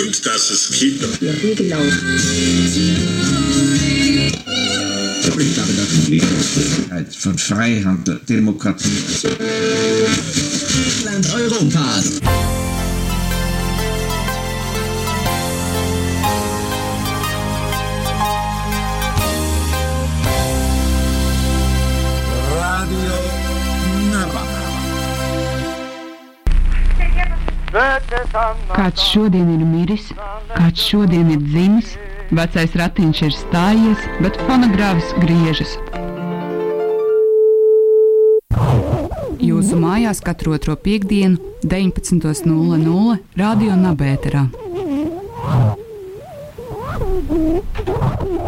Und das ist Kino. Ich habe das Friedensfreiheit, von Freihandel, Demokratie. Land Europas. Kāds šodien ir miris, kāds šodien ir dzimis, vecais ratiņš ir stājies, bet fonogrāfs griežas. Jūsu mājās katru otro piekdienu, 19.00 Radio Nabērā.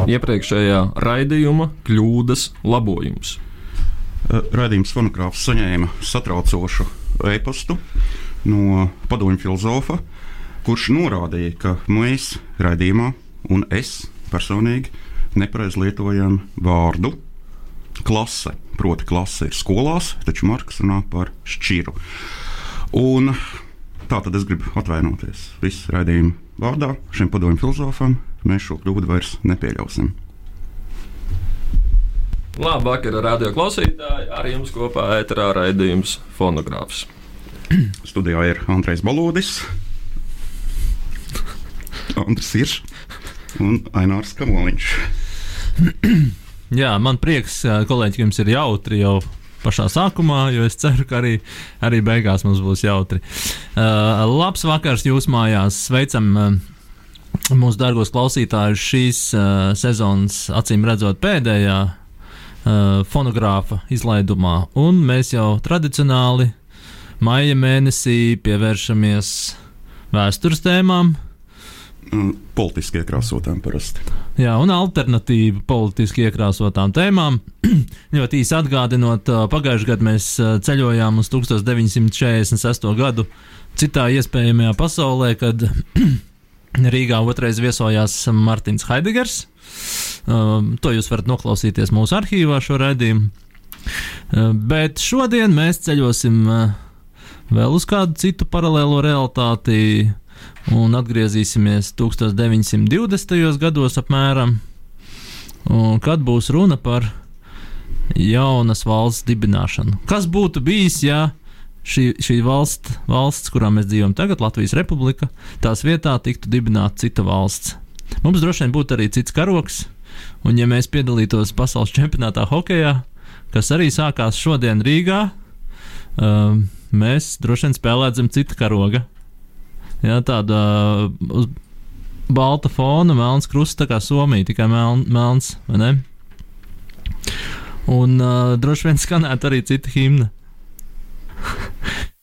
Iepriekšējā raidījuma kļūdas labojums. Radījums fonogrāfs saņēma satraucošu e-pastu no padomju filozofa, kurš norādīja, ka mēs raidījumā un es personīgi nepareizi lietojam vārdu klase. Proti, klase ir skolās, taču Marks runā par šķiru. Un tā tad es gribu atvainoties visu raidījumu vārdā šim padomju filozofam. Mēs šo kļūdu vairs nepieļausim. Labvakar, radio klausītāji! Ar jums kopā ēterā raidījums fonogrāfs. Studijā ir Andrejs Balodis, Andris Irš un Ainārs Kamoliņš. Jā, man prieks, kolēģi, jums ir jautri jau pašā sākumā, jo es ceru, ka arī, arī beigās mums būs jautri. Uh, labs vakars jūsu mājās! Sveicam uh, mūsu dārgos klausītājus šīs uh, sezonas, acīm redzot, pēdējā uh, fonogrāfa izlaidumā. Un mēs jau tradicionāli maija mēnesī pievēršamies vēstures tēmām. Politiski iekrāsotām parasti. Jā, un alternatīva politiski iekrāsotām tēmām. Ļoti īsi atgādinot, pagājušajā gadā mēs ceļojām uz 1946. gadu citā iespējamajā pasaulē, kad Rīgā otrais viesojās Martins Heidegers. To jūs varat noklausīties mūsu arhīvā šo raidījumu. Bet šodien mēs ceļosim vēl uz kādu citu paralēlo realitāti un atgriezīsimies 1920. gados apmēram, kad būs runa par jaunas valsts dibināšanu. Kas būtu bijis, ja šī, šī valsts, valsts, kurā mēs dzīvojam tagad, Latvijas Republika, tās vietā tiktu dibināta cita valsts? Mums droši vien būtu arī cits karoks, un ja mēs piedalītos pasaules čempionātā hokeja, kas arī sākās šodien Rīgā, um, mēs droši vien spēlētu zem cita karoga. Jā, tāda uz balta fona, melns krusts, tā kā Somija, tikai meln, melns, vai ne? Un uh, droši vien skanētu arī cita himna.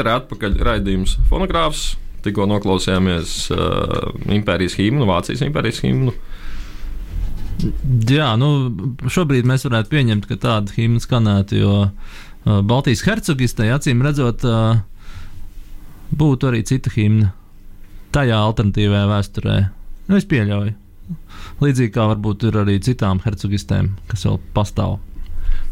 Mētra atpakaļ raidījums fonogrāfs. Tikko noklausījāmies uh, impērijas himnu, Vācijas impērijas himnu. Jā, nu, šobrīd mēs varētu pieņemt, ka tāda himna skanētu, jo uh, Baltijas hercogistē acīm redzot, uh, būtu arī cita himna tajā alternatīvajā vēsturē. Nu, es pieļauju. Līdzīgi kā varbūt ir arī citām hercogistēm, kas vēl pastāv.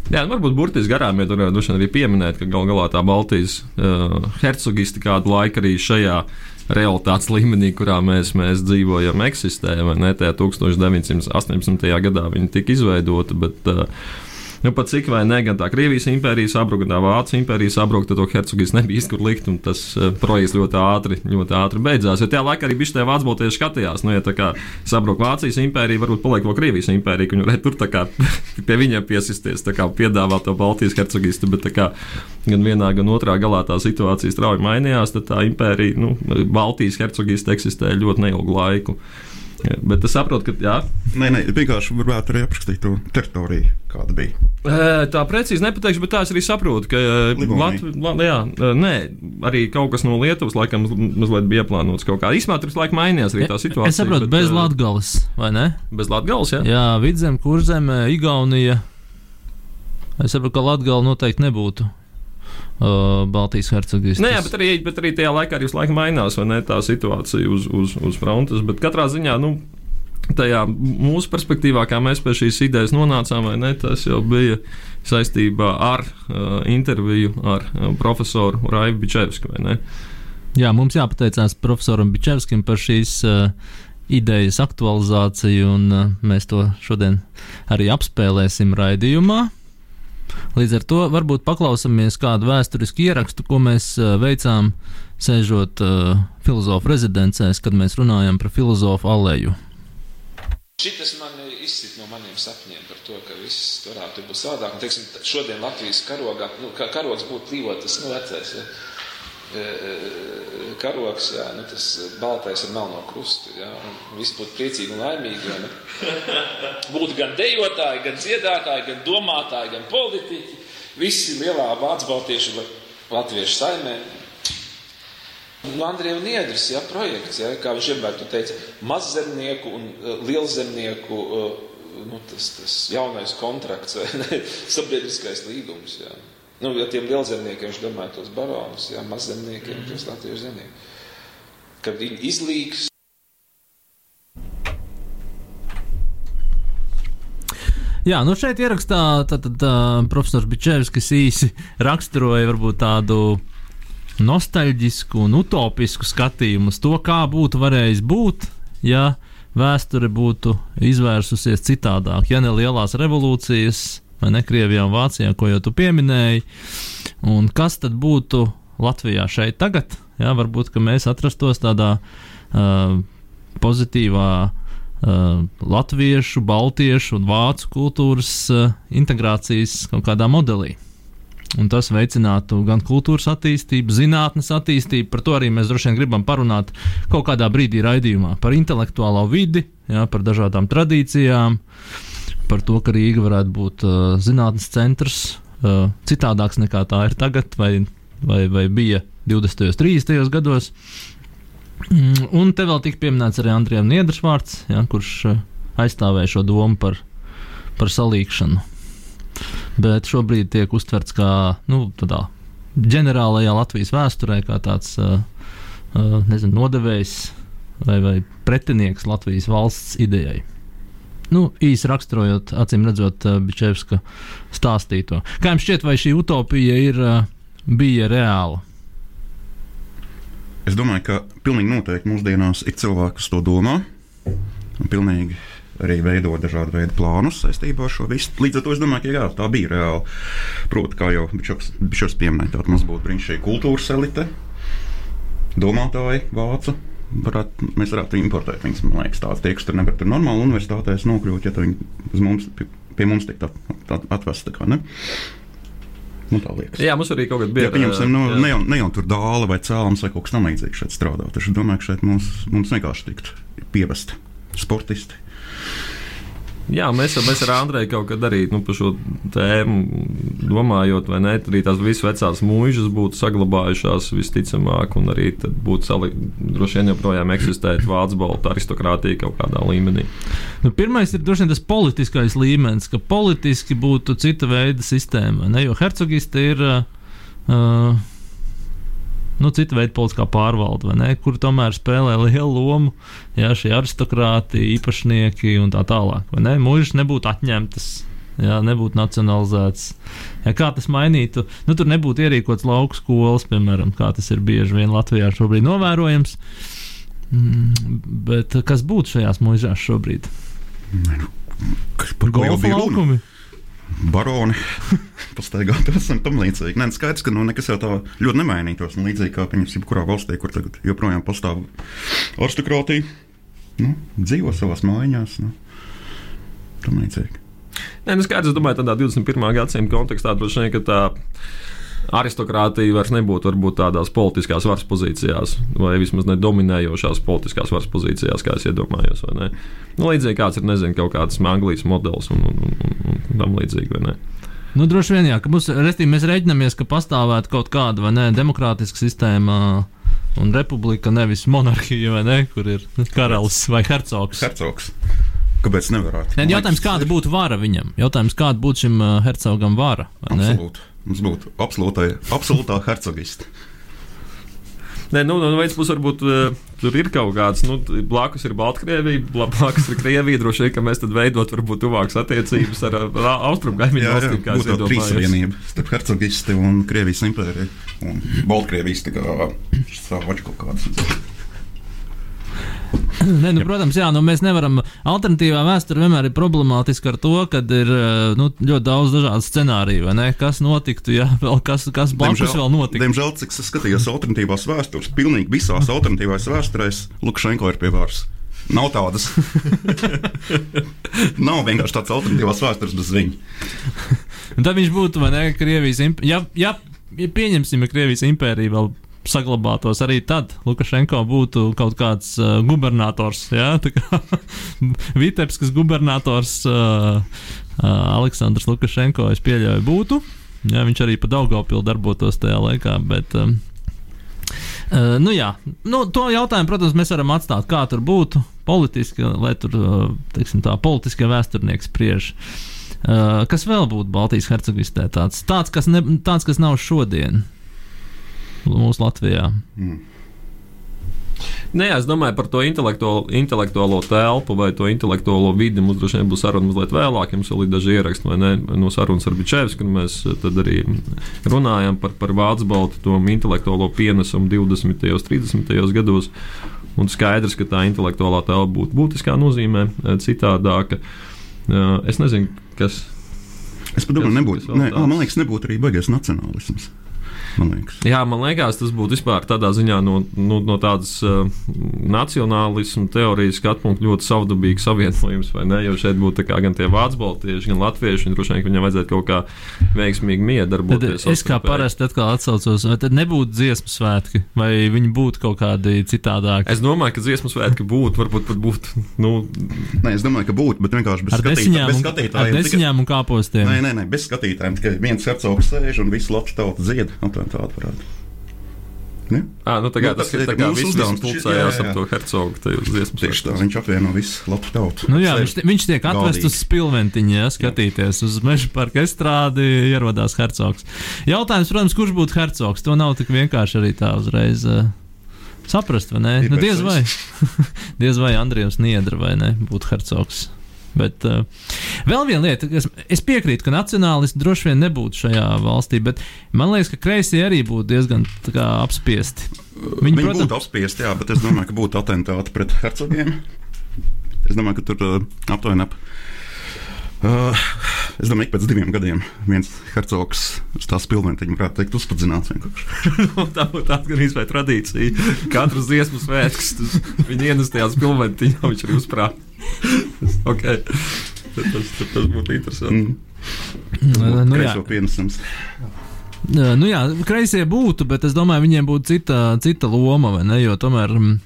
Jā, nu, varbūt burtiski garām iet, varētu arī pieminēt, ka gal galā tā Baltijas uh, hercogisti kādu laiku arī šajā realitātes līmenī, kurā mēs, mēs dzīvojam, eksistē. Ne? Tajā 1918. gadā viņi tika izveidoti, bet uh, Nu, pat cik vai ne, gan tā Krievijas impērija sabruka, gan tā Vācijas impērija sabruka, tad to hercogis nebija izkur likt, un tas uh, projekts ļoti ātri, ļoti ātri beidzās. Jo tajā laikā arī bija tie vācu baltieši skatījās, nu, ja tā kā sabruka Vācijas impērija, varbūt paliek vēl Krievijas impērija, ka viņi varētu tur tā kā pie viņiem piesisties, tā kā piedāvāt to Baltijas hercogistu, bet tā kā gan vienā, gan otrā galā tā situācija strauji mainījās, tad tā impērija, nu, Baltijas hercogista eksistēja ļoti neilgu laiku. Jā, bet es saprotu, ka jā. Nē, nē, vienkārši varētu arī aprakstīt to teritoriju, kāda bija. Tā precīzi nepateikšu, bet tā es arī saprotu, ka Latvijā, nē, arī kaut kas no Lietuvas laikam mazliet bija plānots kaut kā. Īsumā tur laikam mainījās arī tā situācija. Es saprotu, bet, bez Latgales, vai ne? Bez Latgales, jā. Jā, Vidzem, Kurzem, Igaunija. Es saprotu, ka Latgala noteikti nebūtu uh, Baltijas hercogistas. Nē, bet arī, bet arī tajā laikā arī laikam mainās ne, tā situācija uz, uz, uz frontes. Bet katrā ziņā. Nu, Tajā mūsu perspektīvā, kā mēs pie šīs idejas nonācām, ne, tas jau bija saistībā ar uh, interviju ar uh, profesoru Raivu Bičevsku. Jā, mums jāpateicās profesoram Bičevskim par šīs uh, idejas aktualizāciju, un uh, mēs to šodien arī apspēlēsim raidījumā. Līdz ar to varbūt paklausāmies kādu vēsturisku ierakstu, ko mēs uh, veicām sēžot uh, filozofu rezidencēs, kad mēs runājam par filozofu aleju. Šis man izsit no maniem sapņiem par to, ka viss varētu būt savādāk. Un, teiksim, šodien Latvijas karogā, nu, karogs būtu līvotas, nu, vecais. Ja karoks, jā, nu, tas baltais ar melno krustu. Jā, un visi būtu priecīgi un laimīgi. Jā, nu. Būtu gan dejotāji, gan dziedātāji, gan domātāji, gan politiķi. Visi lielā vācu baltiešu latviešu saimē. Nu, Andrija Niedris, jā, projekts, jā, kā viņš vienmēr teica, mazzemnieku un uh, lielzemnieku nu, tas, tas jaunais kontrakts, sabiedriskais līgums. Jā. Nu, ja tiem lielzemniekiem, viņš domāja tos baronus, jā, mazzemniekiem, tos latviešu zemniekiem. Kad viņi izlīgs. Jā, nu šeit ierakstā tad, tad, uh, profesors Bičevskis īsi raksturoja varbūt tādu nostalģisku un utopisku skatījumu uz to, kā būtu varējis būt, ja vēsture būtu izvērsusies citādāk, ja ne lielās revolūcijas, vai ne Krievijā un Vācijā, ko jau tu pieminēji. Un kas tad būtu Latvijā šeit tagad? Jā, varbūt mēs atrastos tādā uh, pozitīvā uh, latviešu, baltiešu un vācu kultūras uh, integrācijas kaut kādā modelī. Un tas veicinātu gan kultūras attīstību, zinātnes attīstību. Par to arī mēs droši vien gribam parunāt kaut kādā brīdī raidījumā. Par intelektuālo vidi, jā, par dažādām tradīcijām, par to, ka Rīga varētu būt uh, zinātnes centrs, uh, citādāks nekā tā ir tagad, vai, vai, vai bija 20. un 30. gados. Mm, un te vēl tika pieminēts arī Andrijam Niedrs vārds, ja, kurš uh, aizstāvēja šo domu par, par salīkšanu. Bet šobrīd tiek uztverts kā nu, tādā ģenerālajā Latvijas vēsturē, kā tāds uh, uh, nezinu, nodevējs vai, vai pretinieks Latvijas valsts idejai. Nu, īsi raksturojot, acīm redzot, Bičevska stāstīto. Kā jums šķiet, vai šī utopija ir, bija reāla? Es domāju, ka pilnīgi noteikti mūsdienās ir cilvēki, kas to domā. Un pilnīgi arī veido dažādu veidu plānus saistībā ar šo visu. Līdz ar to es domāju, ka jā, tā bija reāla. Proti, kā jau Bičovs pieminēja, tad mums būtu brīnišķīga kultūras elite, domātāji, vācu varētu, mēs varētu importēt viņus. Man liekas, tāds tie, kas tur nevar tur normāli universitātēs nokļūt, ja viņi uz mums, pie, pie mums tiktu atvesti. Nu, jā, mums arī kaut kāda bija. Ja, pieņemsim, nu, ne, jau, ne jau tur dāla vai cēlums vai kaut kas tamlīdzīgs šeit strādāt. Es domāju, ka šeit mums, mums vienkārši tiktu pievesti sportisti. Jā, mēs, mēs ar Andreju kaut kad arī nu, par šo tēmu domājot, vai ne, arī tās visas vecās mūžas būtu saglabājušās visticamāk, un arī būtu sali, droši vien joprojām eksistēt vācu balta aristokrātija kaut kādā līmenī. Nu, pirmais ir droši vien tas politiskais līmenis, ka politiski būtu cita veida sistēma, ne, jo hercogisti ir. Uh, nu, cita veida politiskā pārvalde, ne, kur tomēr spēlē lielu lomu jā, šie aristokrāti, īpašnieki un tā tālāk. Ne? Mūžs nebūtu atņemtas. Jā, nebūtu nacionalizēts. Jā, kā tas mainītu? Nu, tur nebūtu ierīkots lauku skolas, piemēram, kā tas ir bieži vien Latvijā šobrīd novērojams. Mm, bet kas būtu šajās mūžās šobrīd? Par ko jau Golfa laukumi? Baroni, pastaigātos un tam līdzīgi. Nē, nu, skaidrs, ka nu, nekas jau tā ļoti nemainītos. Nu, līdzīgi kā piemēram, jebkurā valstī, kur tagad joprojām pastāv aristokrātija, nu, dzīvo savās mājās. Nu, tam līdzīgi. Nē, nu skaidrs, domāju, tādā 21. gadsimta kontekstā droši vien, ka tā aristokrātija vairs nebūtu varbūt tādās politiskās varas pozīcijās, vai vismaz nedominējošās politiskās varas pozīcijās, kā es iedomājos. Nu, līdzīgi kāds ir, nezinu, kaut kāds Anglijas modelis un, un, un, un, tam līdzīgi? Nu, droši vien, jā, ka mums, restīvi, mēs reiķinamies, ka pastāvētu kaut kāda vai ne demokrātiska sistēma. Un republika nevis monarhija, vai ne, kur ir karalis vai hercogs. Hercogs. Kāpēc nevarētu? Ne, jautājums, kāda būtu vara viņam? Jautājums, kāda būtu šim uh, hercogam vara? Absolūti. Mums būtu absolūtā hercogista. Nē, nu, no vienas puses, varbūt uh, tur ir kaut kāds, nu, blakus ir Baltkrievija, blakus ir Krievija. Droši vien, ka mēs tad veidot varbūt tuvākas attiecības ar, ar austrumu kaimiņu valstīm. Tā ir trīsvienība starp hercogisti un Krievijas impēriju. Un Baltkrievijas tā kā sāvaģi kaut kādas. Ne, nu, protams, jā, nu, mēs nevaram. Alternatīvā vēsture vienmēr ir problemātiska ar to, ka ir nu, ļoti daudz dažādu scenāriju. Kas notiktu, ja vēl kas, kas blakus vēl notiktu? Diemžēl, cik es skatījos alternatīvās vēstures, pilnīgi visās alternatīvās vēsturēs Lukašenko ir pie varas. Nav tādas. Nav vienkārši tādas alternatīvās vēstures bez viņa. Tad viņš būtu, vai ne, Krievijas impērija. Ja, ja pieņemsim, ka Krievijas impērija vēl saglabātos arī tad, Lukašenko būtu kaut kāds uh, gubernators. Ja? Kā Vitebskas gubernators uh, uh, Aleksandrs Lukašenko, es pieļauju, būtu. Ja, viņš arī pa Daugopilu darbotos tajā laikā, bet. Um, Uh, nu jā, nu, to jautājumu, protams, mēs varam atstāt, kā tur būtu politiski, lai tur, uh, teiksim, tā politiskie vēsturnieki spriež. Uh, kas vēl būtu Baltijas hercogistē? Tāds, tāds, kas ne, tāds, kas nav šodien mūsu Latvijā. Mm. Nē, es domāju par to intelektuālo, intelektuālo telpu vai to intelektuālo vidi. Mums droši vien būs saruna mazliet vēlāk, jums vēl ir daži ieraksti ne, no sarunas ar Bičēvsku, kur mēs arī runājam par, par Vācu baltu, to intelektuālo pienesumu 20. un 30. gados. Un skaidrs, ka tā intelektuālā telpa būtu būtiskā nozīmē citādāka. Es nezinu, kas. Es domāju, nebūtu. Ne, man liekas, nebūtu arī baigies nacionālisms. Man Jā, man liekas, tas būtu vispār tādā ziņā no, no, no tādas uh, nacionālismu teorijas skatu punkta ļoti savdabīgs savienojums, vai ne? Jo šeit būtu gan tie vācu baltieši, gan latvieši, un droši vien viņam vajadzētu kaut kā veiksmīgi miedarboties. Tad es kā parasti atkal atsaucos, vai tad nebūtu dziesmu svētki, vai viņi būtu kaut kādi citādāki? Es domāju, ka dziesmu svētki būtu, varbūt pat būtu. Nu... Nē, es domāju, ka būtu, bet vienkārši bez, ar skatītā, bez skatītājiem. Ar desiņām un kāpostiem. Nē, nē, nē, bez skatītājiem. Tikai viens hercogs sēž un visu Latviju tautu dzied. Aptuveni tādu varētu. Ne? À, nu, tā kā nu, tas ir kā viss uzdevums pulcējās ap to hercogu tajos dziesmas. Tieši tā, viņš apvieno visu Latviju tautu. Nu jā, viņš, viņš tiek atvests uz spilventiņu, ja, skatīties jā. uz meža parka estrādi, ierodās hercogs. Jautājums, protams, kurš būtu hercogs? To nav tik vienkārši arī tā uzreiz. Uh, saprast, vai ne? Nu, diez vai, diez vai Andrijs Niedra vai ne būtu hercogs. Bet uh, vēl viena lieta, es, es piekrītu, ka nacionālisti droši vien nebūtu šajā valstī, bet man liekas, ka kreisie arī būtu diezgan kā, apspiesti. Viņi, Viņi protams, būtu apspiesti, jā, bet es domāju, ka būtu atentāti pret hercogiem. Es domāju, ka tur uh, aptuveni ap. Uh, es domāju, ka pēc diviem gadiem viens hercogs uz tās pilnvērtīgi varētu teikt, uzspridzināts nu, tā būtu tāda gan izvēle tradīcija. Katru dziesmu svētkus viņi ienestījās pilnvērtīgi, viņš arī uzprāt. okay. tas, tas, tas būtu interesanti. Mm. Nu, jā, pienesums. Nu jā, kreisie būtu, bet es domāju, viņiem būtu cita, cita loma, vai ne? Jo tomēr. Mm,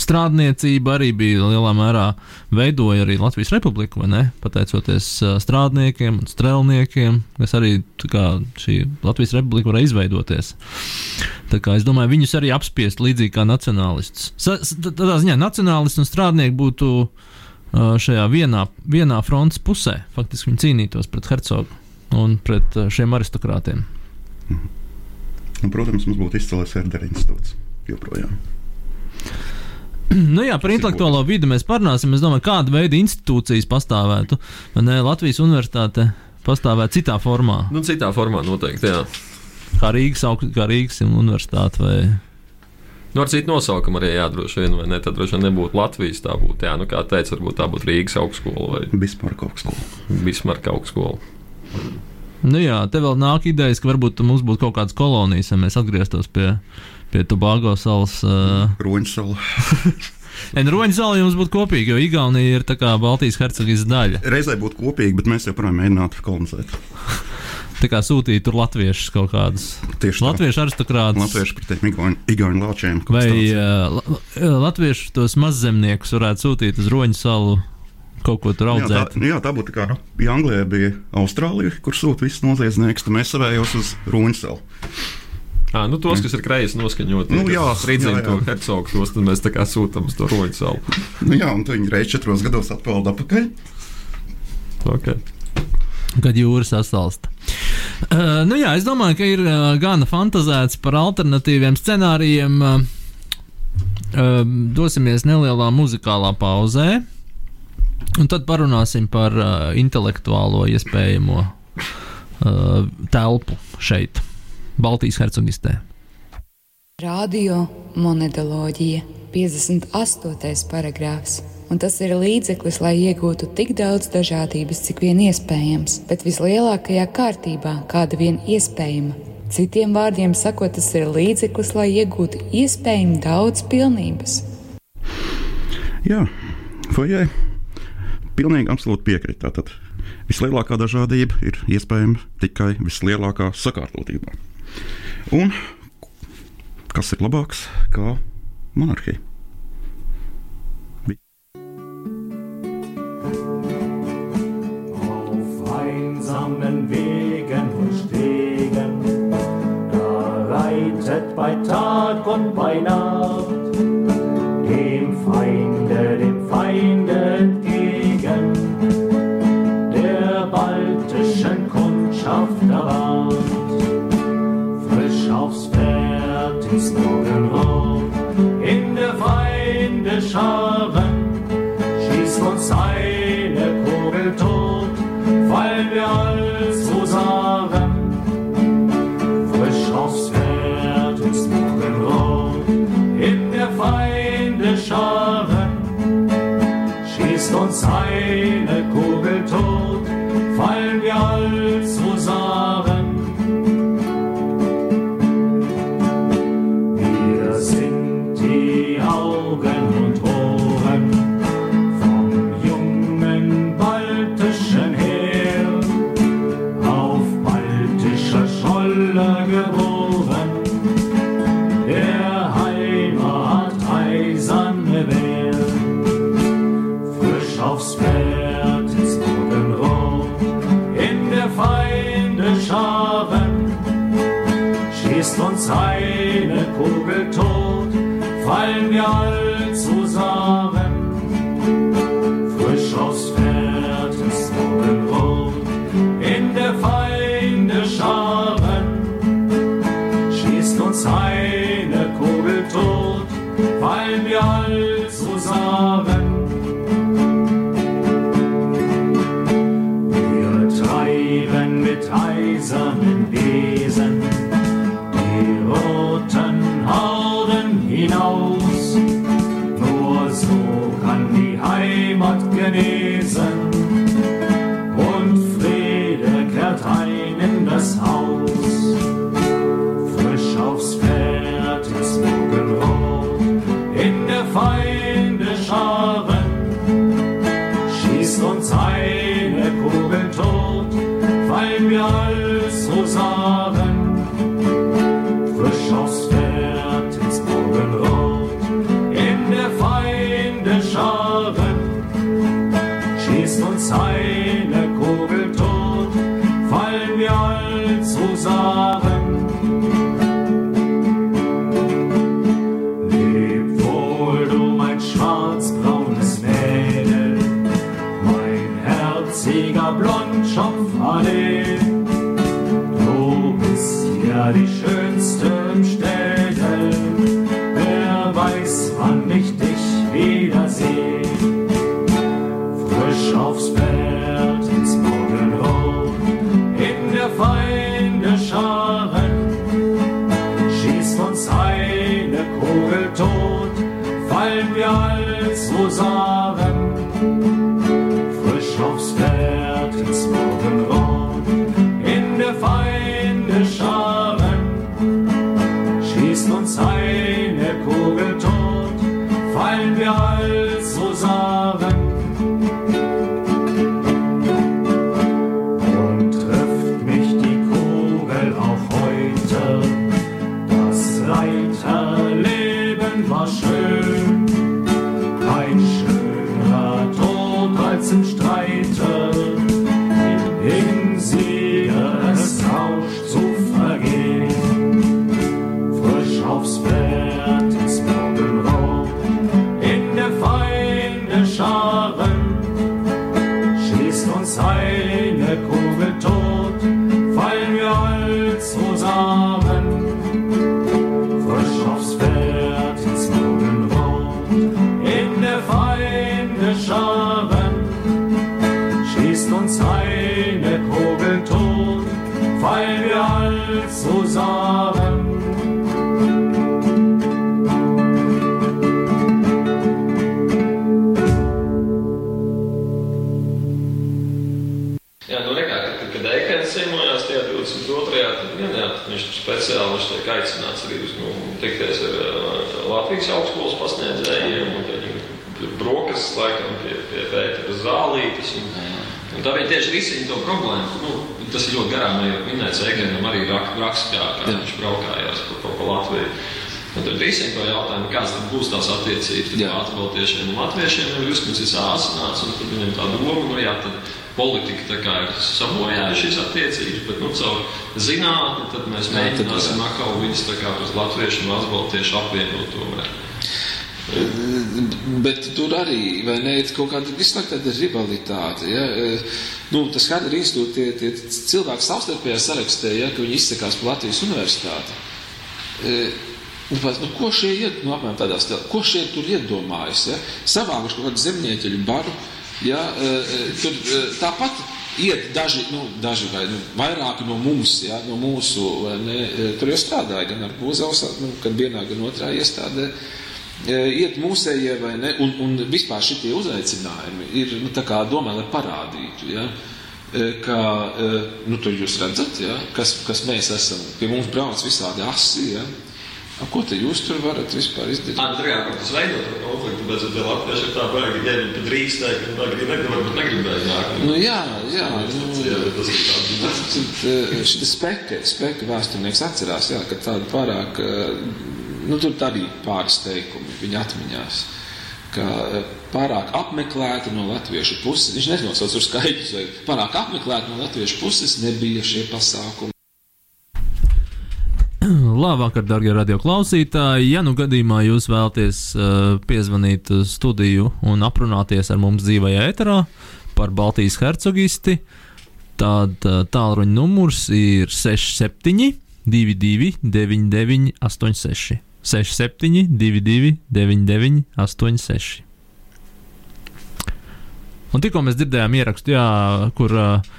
strādniecība arī bija lielā mērā veidoja arī Latvijas republiku, vai ne? Pateicoties strādniekiem un strēlniekiem, kas arī kā, šī Latvijas republika varēja izveidoties. Tā kā es domāju, viņus arī apspiest līdzīgi kā nacionālistus. Tādā ziņā nacionālisti un strādnieki būtu šajā vienā, vienā frontes pusē. Faktiski viņi cīnītos pret hercogu un pret šiem aristokrātiem. Un, protams, mums būtu izcēlējis Erdera institūts joprojām. Nu jā, par intelektuālo vidi mēs parunāsim. Es domāju, kāda veida institūcijas pastāvētu. vai Ne, Latvijas universitāte pastāvētu citā formā, Nu, citā formā noteikti, jā. kā Rīgas, kā Rīgas universitāte. Vai... Nu, ar citu nosaukumu arī jādroši vien, vai ne? Tad droši vien nebūtu Latvijas, tā būtu, jā, nu, kā teica, varbūt tā būtu Rīgas augstskola vai Bismarka augstskola. Bismarka augstskola. Nu jā, te vēl nāk idejas, ka varbūt mums būtu kaut kādas kolonijas, ja mēs atgrieztos pie, pie Tobago salas. Uh, Roņsala. Roņa sala jums būtu kopīga, jo Igaunija ir tā kā Baltijas hercogas daļa. Reizē būtu kopīgi, bet mēs joprojām mēģinātu kolonizēt. Tā kā sūtīt tur latviešus kaut kādus. Tieši tā. Latviešu aristokrātus. Latvieši par tiem igauņu- lāčiem. Vai uh, la- latviešu tos mazzemniekus varētu sūtīt uz Roņa salu kaut ko tur Jā, tā, audzēt? nu jā, tā būtu kā, nu, ja Anglijā bija Austrālija, kur sūta visus noziedzniekus, tad mēs savējos uz Roņsalu. À, nu, tos, kas ir kreisi noskaņoti, Nu, jā, jā. to hercogu, tos mēs tā kā sūtām uz to roņu salu. Nu, jā, un viņi reiz četros gados atpeld atpakaļ. Okay. kad jūras sasalsta. Uh, nu jā, es domāju, ka ir uh, gana fantazēts par alternatīviem scenārijiem. Uh, dosimies nelielā muzikālā pauzē, un tad parunāsim par uh, intelektuālo iespējamo uh, telpu šeit, Baltijas hercogistē. Radio monētoloģija 58. paragrāfs. Un tas ir līdzeklis, lai iegūtu tik daudz dažādības, cik vien iespējams, bet vislielākajā kārtībā, kāda vien iespējama. Citiem vārdiem sakot, tas ir līdzeklis, lai iegūtu iespējami daudz pilnības. Jā, fojē. Pilnīgi absolūti piekrīt. Tātad vislielākā dažādība ir iespējama tikai vislielākā sakārtotībā. Un kas ir labāks kā monarhija? Auf einsamen Wegen und Stegen, da reitet bei Tag und bei Nacht Scharen, schießt uns eine Kugel tot, fallen wir Leipziger Blondschopf Allee. Du bist ja die schönste im Städte, wer weiß, wann ich dich wiedersehe. Frisch aufs Feld. Nu, tikties ar Latvijas augstskolas pasniedzējiem, un tad viņi brokastis laikam pie, pie Pētera Zālītes. Un, un tā viņa tieši risina to problēmu. Nu, tas ir ļoti garām jau minēts, Eikenam arī rak, raksts, kā, kā viņš braukājās pa, pa, pa Latviju. Un tad risina to jautājumu, kādas būs tās attiecības ar atbaltiešiem un latviešiem. Jau Juskins ir sāsināts, un tad viņam tā doma, nu jā, tad politika tā kā ir sabojājuši šīs attiecības, bet nu, caur zinātni tad mēs mēģināsim atkal viņus tā kā tos latviešu un atbaltiešu apvienot tomēr. Bet tur arī ne, ir kaut kāda tāda rivalitāte. Ja? E, Nu, tas Hadra institūta tie, tie cilvēki savstarpējā sarakstē, ja, ka viņi izsakās par Latvijas universitāti. E, Un, pēc, nu, ko šie ied, nu, apmēram tādā stilā, ko šie tur iedomājas? Ja? Savākuši kaut kādu zemnieķeļu baru, ja? e, e, tur e, tāpat iet daži, nu, daži vai nu, vairāki no mums, ja? no mūsu, ne, tur jau strādāja gan ar Bozavs, nu, gan vienā, gan otrā iestādē. Iet mūsējie vai ne, un, un vispār šitie uzaicinājumi ir, nu, tā kā domā, lai parādītu, ja? Ka, nu, tur jūs redzat, ja? kas, kas mēs esam, pie mums brauc visādi asi, ja? A, ko te jūs tur varat vispār izdarīt? Tā ir kā tas veido to konfliktu, bet tie latvieši ir tā baigi, ja viņi drīkstēja, ka viņi negrib, varbūt negribēja nākt. Nu, jā, jā, nu, Jā, tas ir tāds. Šis spēka, spēka vēsturnieks atcerās, jā, ka tāda pārāk, eh, nu, tur arī pāris teikumi viņa atmiņās, ka eh, pārāk apmeklēti no latviešu puses, viņš nenosauc uz skaidrs, vai pārāk apmeklēti no latviešu puses nebija šie pasākumi. Labvakar, darbie radioklausītāji! Ja nu gadījumā jūs vēlaties uh, piezvanīt uz studiju un aprunāties ar mums dzīvajā eterā par Baltijas hercogisti, tad uh, tālruņa numurs ir 67, 22, 99, 86. 67, 22, 99, 86. Un tikko mēs dzirdējām ierakstu, jā, kur uh,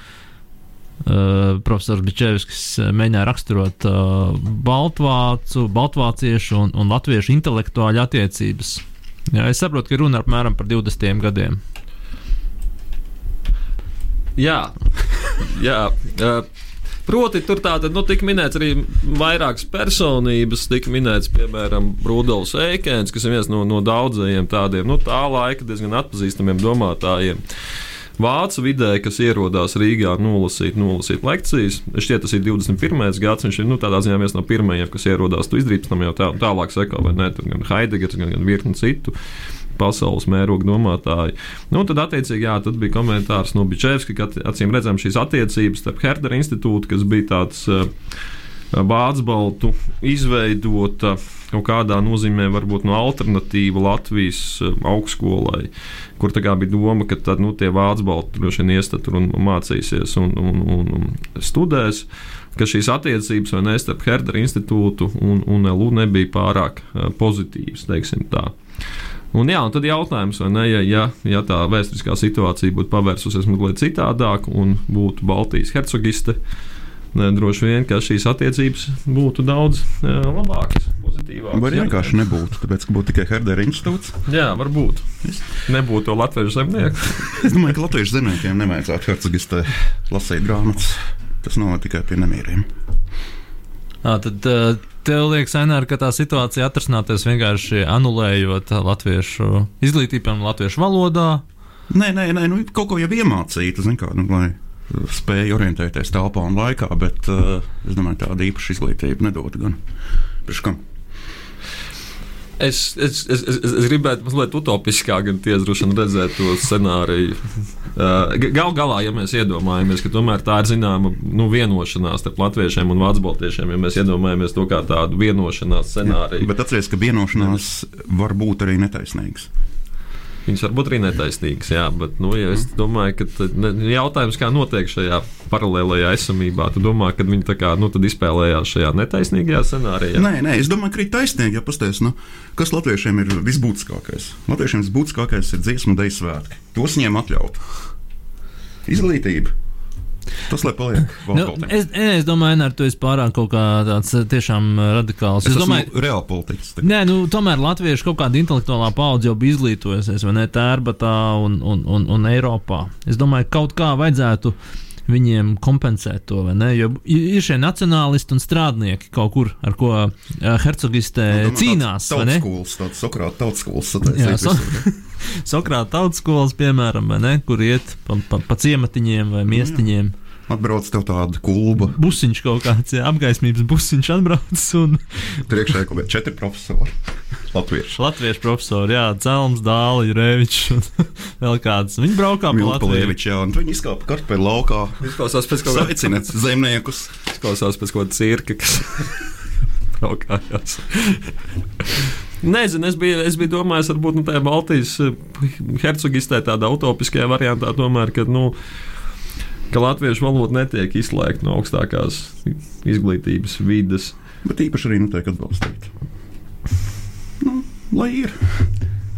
Uh, profesors Bičevskis uh, mēģināja raksturot uh, baltvācu, baltvāciešu un, un latviešu intelektuāļu attiecības. Jā, es saprotu, ka runa apmēram par 20 gadiem. Jā, jā. Uh, Proti, tur tātad nu, tika minēts arī vairākas personības. Tika minēts, piemēram, Rudolfs Eikens, kas ir viens no, no daudzajiem tādiem nu, tā laika diezgan atpazīstamiem domātājiem. Vācu vidē, kas ierodās Rīgā, nolasīt, nolasīt lekcijas. Šķiet, tas ir 21. gads. Viņš ir nu, tādā ziņā viens no pirmajiem, kas ierodās to izdarīt, pēc tam jau tā, tālāk sekā, vai ne? Tur gan Heidegers, gan, gan virkni citu pasaules mēroga domātāji. Nu, tad, attiecīgi, jā, tad bija komentārs no Bičevska, ka acīm redzam šīs attiecības starp Herdera institūtu, kas bija tāds. Uh, Bācis Baltu izveidota kaut kādā nozīmē, varbūt no alternatīva Latvijas eh, augstskolai, kur tā bija doma, ka tad, nu, tie vācu droši vien ies tur un mācīsies un, un, un, un studēs. Šīs attiecības vai ne starp Herdera institūtu un, un LU nebija pārāk uh, pozitīvas, teiksim tā. Un, jā, un tad jautājums, vai ne, ja, ja, ja tā vēsturiskā situācija būtu pavērsusies mazliet citādāk un būtu Baltijas hercogiste, ne, droši vien, ka šīs attiecības būtu daudz jā, labākas, arī vienkārši nebūtu, tāpēc, ka būtu tikai Herdera institūts? Jā, varbūt. Nebūtu to latviešu zemnieku. es domāju, ka latviešu zemniekiem nevajadzētu hercogistē lasīt grāmatas. Tas novada tikai pie nemieriem. À, tad uh, tev liekas, Ainār, ka tā situācija atrisināties vienkārši anulējot latviešu izglītību, piemēram, latviešu valodā. Nē, nē, nē nu, kaut ko jau iemācītu, kā, nu, lai spēju orientēties telpā un laikā, bet uh, es domāju, tāda īpaša izglītība nedod gan. Priekškam? Es, es, es, es, es gribētu mazliet utopiskāk redzēt to scenāriju. Uh, Galu galā, ja mēs iedomājamies, ka tomēr tā ir zināma nu, vienošanās starp latviešiem un vācu baltiešiem, ja mēs iedomājamies to kā tādu vienošanās scenāriju. Jā, bet atcerieties, ka vienošanās var būt arī netaisnīgas. Viņas var būt arī netaisnīgas, jā, bet nu, ja es domāju, ka ne, jautājums, kā notiek šajā paralēlajā esamībā, tu domā, ka viņi tā kā nu, izspēlējās šajā netaisnīgajā scenārijā? Nē, nē, es domāju, ka ir taisnīgi, ja pastāstīs, nu, kas latviešiem ir visbūtiskākais. Latviešiem visbūtiskākais ir dziesmu deju svētki. Tos viņiem atļaut. Izglītība. Tas, lai paliek nu, es, es domāju, ka tu esi pārāk kaut kā tāds tiešām radikāls. Es, es domāju, reāli politikas. Tā. Nē, nu, tomēr latviešu kaut kāda intelektuālā paudze jau bija izglītojusies, vai ne, Tērbatā un, un, un, un Eiropā. Es domāju, ka kaut kā vajadzētu viņiem kompensēt to? Jo ir šie nacionālisti un strādnieki kaut kur, ar ko hercogistē no, nu, cīnās. Tas ir tāds Sokrāta tautskolas sataisījums. So, Sokrāta tautskolas, piemēram, ne, kur iet pa, pa, pa ciematiņiem vai miestiņiem. Jā. Atbrauc tev tāda kulba. Busiņš kaut kāds, jā, apgaismības busiņš atbrauc. Un... Priekšā ir kaut kādi četri profesori. Latviešu. Latviešu profesori, jā, Celms, Dāli, Revičs un vēl kāds. Viņi braukā pa Latviju. Jā, un viņi izkāpa kartupeļu laukā. Izklausās pēc kaut kā. Sveicināt zemniekus. Izklausās pēc kaut kāda cirka, kas braukājās. Nezinu, es biju, es biju domājis, varbūt nu, tajā Baltijas hercogistē, tādā utopiskajā variantā, tomēr, ka, nu, ka latviešu valoda netiek izslēgta no augstākās izglītības vidas. Bet īpaši arī netiek atbalstīta. Nu, lai ir.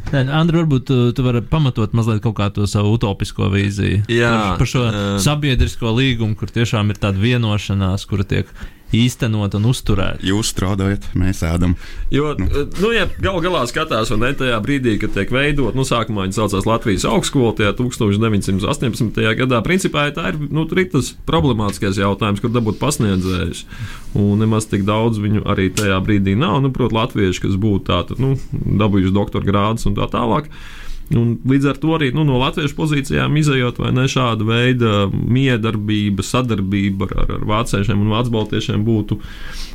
Andri, varbūt tu, tu vari pamatot mazliet kaut kādu savu utopisko vīziju. Jā, par, par šo uh, sabiedrisko līgumu, kur tiešām ir tāda vienošanās, kura tiek īstenot un uzturēt. Jūs strādājat, mēs ēdam. Jo, nu. Nu, ja galu galā skatās, un ne tajā brīdī, kad tiek veidot, nu, sākumā viņi saucās Latvijas augstskola, tajā 1918. gadā, principā tā ir, nu, ir tas problemātiskais jautājums, kur dabūt pasniedzējus. Un nemaz tik daudz viņu arī tajā brīdī nav, nu, protams, latvieši, kas būtu tātad, nu, dabūjuši doktora grādus un tā tālāk. Un līdz ar to arī nu, no latviešu pozīcijām izējot, vai ne šāda veida miedarbība, sadarbība ar, ar vāciešiem un vācu baltiešiem būtu,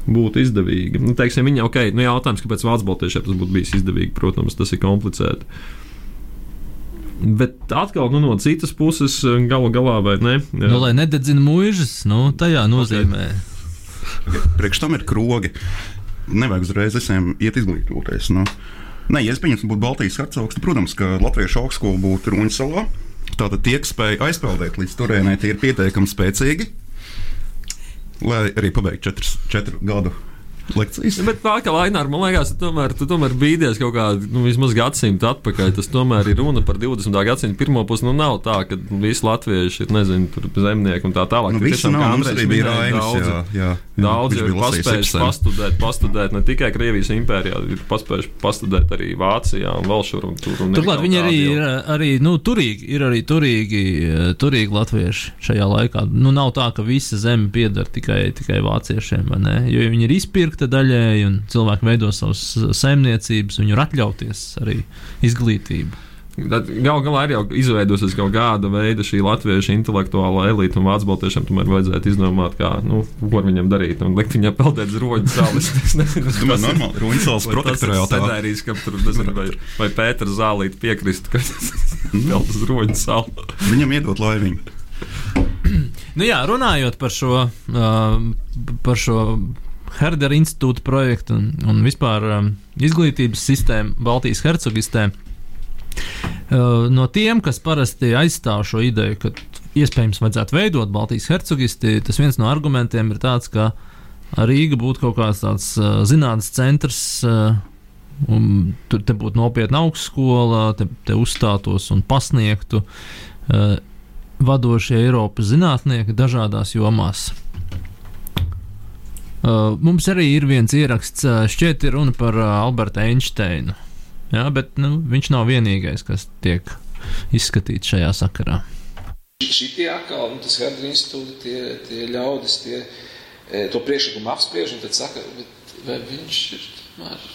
būtu izdevīga. Nu, teiksim, viņa, okay, nu, jautājums, kāpēc vācu baltiešiem tas būtu bijis izdevīgi, protams, tas ir komplicēti. Bet atkal nu, no citas puses, gala galā, vai ne? Jā. Nu, lai nededzina mūžas, nu, tajā nozīmē. Okay. Priekš tam ir krogi. Nevajag uzreiz visiem iet izglītoties. Nu. Nē, ja es pieņemtu, būtu Baltijas hercogs, protams, ka Latviešu augstskola būtu Ruņsalā. Tātad tie, kas spēja aizpeldēt līdz turienei, tie ir pietiekami spēcīgi, lai arī pabeigtu četru gadu lekcijas. Bet tā kā Laināra, man liekas, tu tomēr, tu tomēr bīdies kaut kādu nu, vismaz gadsimtu atpakaļ. Tas tomēr ir runa par 20. gadsimtu pirmo pusi. Nu, nav tā, ka visi latvieši ir, nezinu, tur zemnieki un tā tālāk. Nu, visi nav, mums arī bija rainis, daudz, jā, jā, jā, daudz ir paspējuši pastudēt, pastudēt ne tikai Krievijas impērijā, ir paspējuši pastudēt arī Vācijā un vēl šur un tur. Un Turklāt viņi arī ir arī, nu, turīgi, ir arī turīgi, turīgi latvieši šajā laikā. Nu, nav tā, ka visa zeme pieder tikai, tikai vāciešiem, vai ne? Jo viņi ir izpirkti pirkta daļēji, un cilvēki veido savas saimniecības, viņi var atļauties arī izglītību. Galu galā ir jau izveidojusies kaut kāda veida šī latviešu intelektuālā elite, un vācu baltiešiem tomēr vajadzētu izdomāt, kā, nu, ko ar viņam darīt. Un likt viņam peldēt uz roņu salas. Es nezinu, kas tas ir. Roņu salas protektorā scenārijs, ka tur, nezinu, vai, vai Pēters zālīt piekrist, ka peld uz roņu salu. Viņam iedot laiviņu. nu jā, runājot par šo, uh, par šo Herdera institūta projektu un, un vispār um, izglītības sistēmu Baltijas hercogistē. Uh, no tiem, kas parasti aizstāv šo ideju, ka iespējams vajadzētu veidot Baltijas hercogisti, tas viens no argumentiem ir tāds, ka Rīga būtu kaut kāds tāds uh, zinātnes centrs. Uh, Un tur būtu nopietna augstskola, te, te uzstātos un pasniegtu uh, vadošie Eiropas zinātnieki dažādās jomās. Uh, mums arī ir viens ieraksts, uh, šķiet, ir runa par uh, Albertu Einsteinu. Jā, bet nu, viņš nav vienīgais, kas tiek izskatīts šajā sakarā. Šitie atkal, nu, tas Herdra institūti, tie, tie ļaudis, tie, e, to priekšlikumu apspriež un tad saka, bet vai viņš ir tomēr,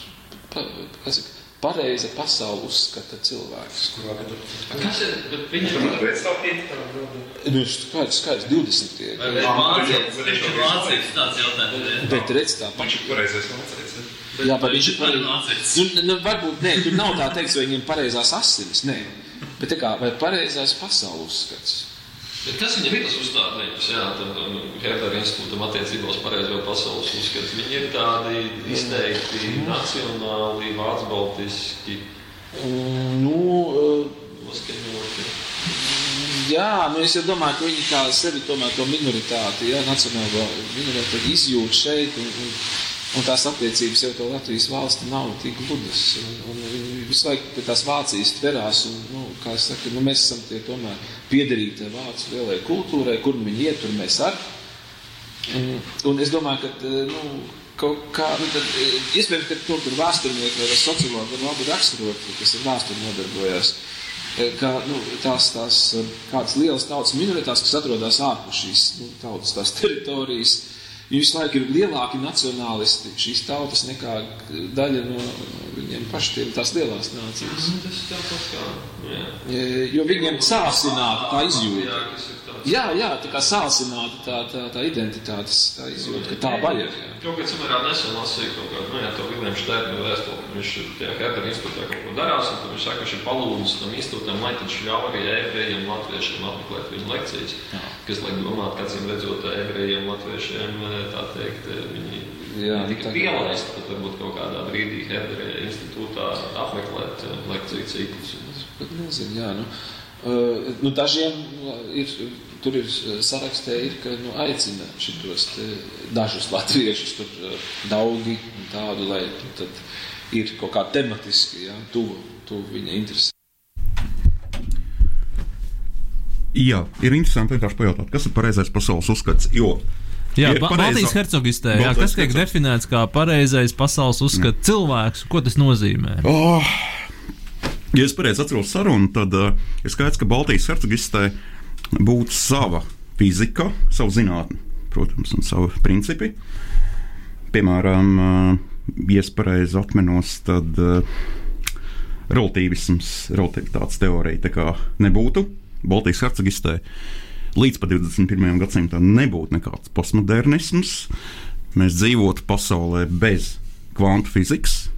kas ir, pareiza pasauli uzskata cilvēks. Kas ir? Bet viņš. Nu, skaidrs, skaidrs, 20. tie. Vai viņš mācīts? Viņš ir mācīts tāds jautājums. Bet redz tā. Viņš ir pareizais mācīts. Jā, bet viņš ir pareizais. Nu, nu, varbūt, nē, tur nav tā teiks, vai viņam pareizās asinis, nē. Bet tā kā, vai pareizais pasaules uzskats? Bet kas viņam ir tas uzstādījums? Jā, tam Herdera institūtam attiecībā uz pareizo pasaules uzskatu. Viņi ir tādi izteikti nacionāli, vācu baltiski. Nu, noskaņoti. Jā, nu es jau domāju, ka viņi kā sevi tomēr to minoritāti, jā, nacionālo minoritāti izjūt šeit. Un, un, un tās attiecības jau to Latvijas valsti nav tik gludas. Viņi visu laiku pie tās Vācijas tverās. Un, nu, kā es saku, nu, mēs esam tie tomēr piederīgi tai vācu lielajai kultūrai, kur viņi iet, tur mēs ar. Un, un es domāju, ka, nu, kaut kā, nu, tad, iespējams, ka tur, tur vēsturnieki vai sociologi var labi raksturot, kas ar vēsturi nodarbojās ka nu, tās, tās kādas lielas tautas minoritātes, kas atrodas ārpus šīs nu, tautas teritorijas, viņi visu laiku ir lielāki nacionālisti šīs tautas nekā daļa no viņiem pašiem tās lielās nācijas. Tas ir tāds kā, jā. Jo viņiem sāsināta tā izjūta. Jā, jā, tā kā sāsināta tā, tā, tā identitātes tā izjūta, ka tā vajag. Jā. Kaut kāds samērā nesen lasīja kaut kādu, nu jā, to Vilniņš Štērnu vēstuli, ka viņš tajā Herdera institūtā kaut ko darās, un viņš saka, ka viņš ir palūdis tam institūtam, lai taču ļauj arī ebrejiem, latviešiem apmeklēt viņu lekcijas, jā. kas, lai domāt, kāds viņam redzot ebrejiem, latviešiem, tā teikt, viņi Jā, tika pielaisti, pat varbūt kaut kādā brīdī Herdera institūtā apmeklēt lekciju ciklus. Bet nezinu, jā, nu, uh, nu dažiem ir, tur ir sarakstē, ir, ka nu, aicina šitos dažus latviešus, tur daudzi tādu, lai tad ir kaut kā tematiski, jā, tuvu, tuvu viņa interesi. Jā, ir interesanti vienkārši pajautāt, kas ir pareizais pasaules uzskats. Jo Jā, ba Baltijas hercogistē, jā, kas tiek hercog... definēts kā pareizais pasaules uzskats mm. cilvēks, ko tas nozīmē? Oh, ja es pareizi atceros sarunu, tad uh, ir skaidrs, ka Baltijas hercogistē būtu sava fizika, savu zinātni, protams, un savi principi. Piemēram, ja es pareizi atminos, tad uh, relativisms, relativitātes teorija tā kā nebūtu Baltijas hercogistē. Līdz pat 21. gadsimtam nebūtu nekāds postmodernisms. Mēs dzīvotu pasaulē bez kvantu fizikas.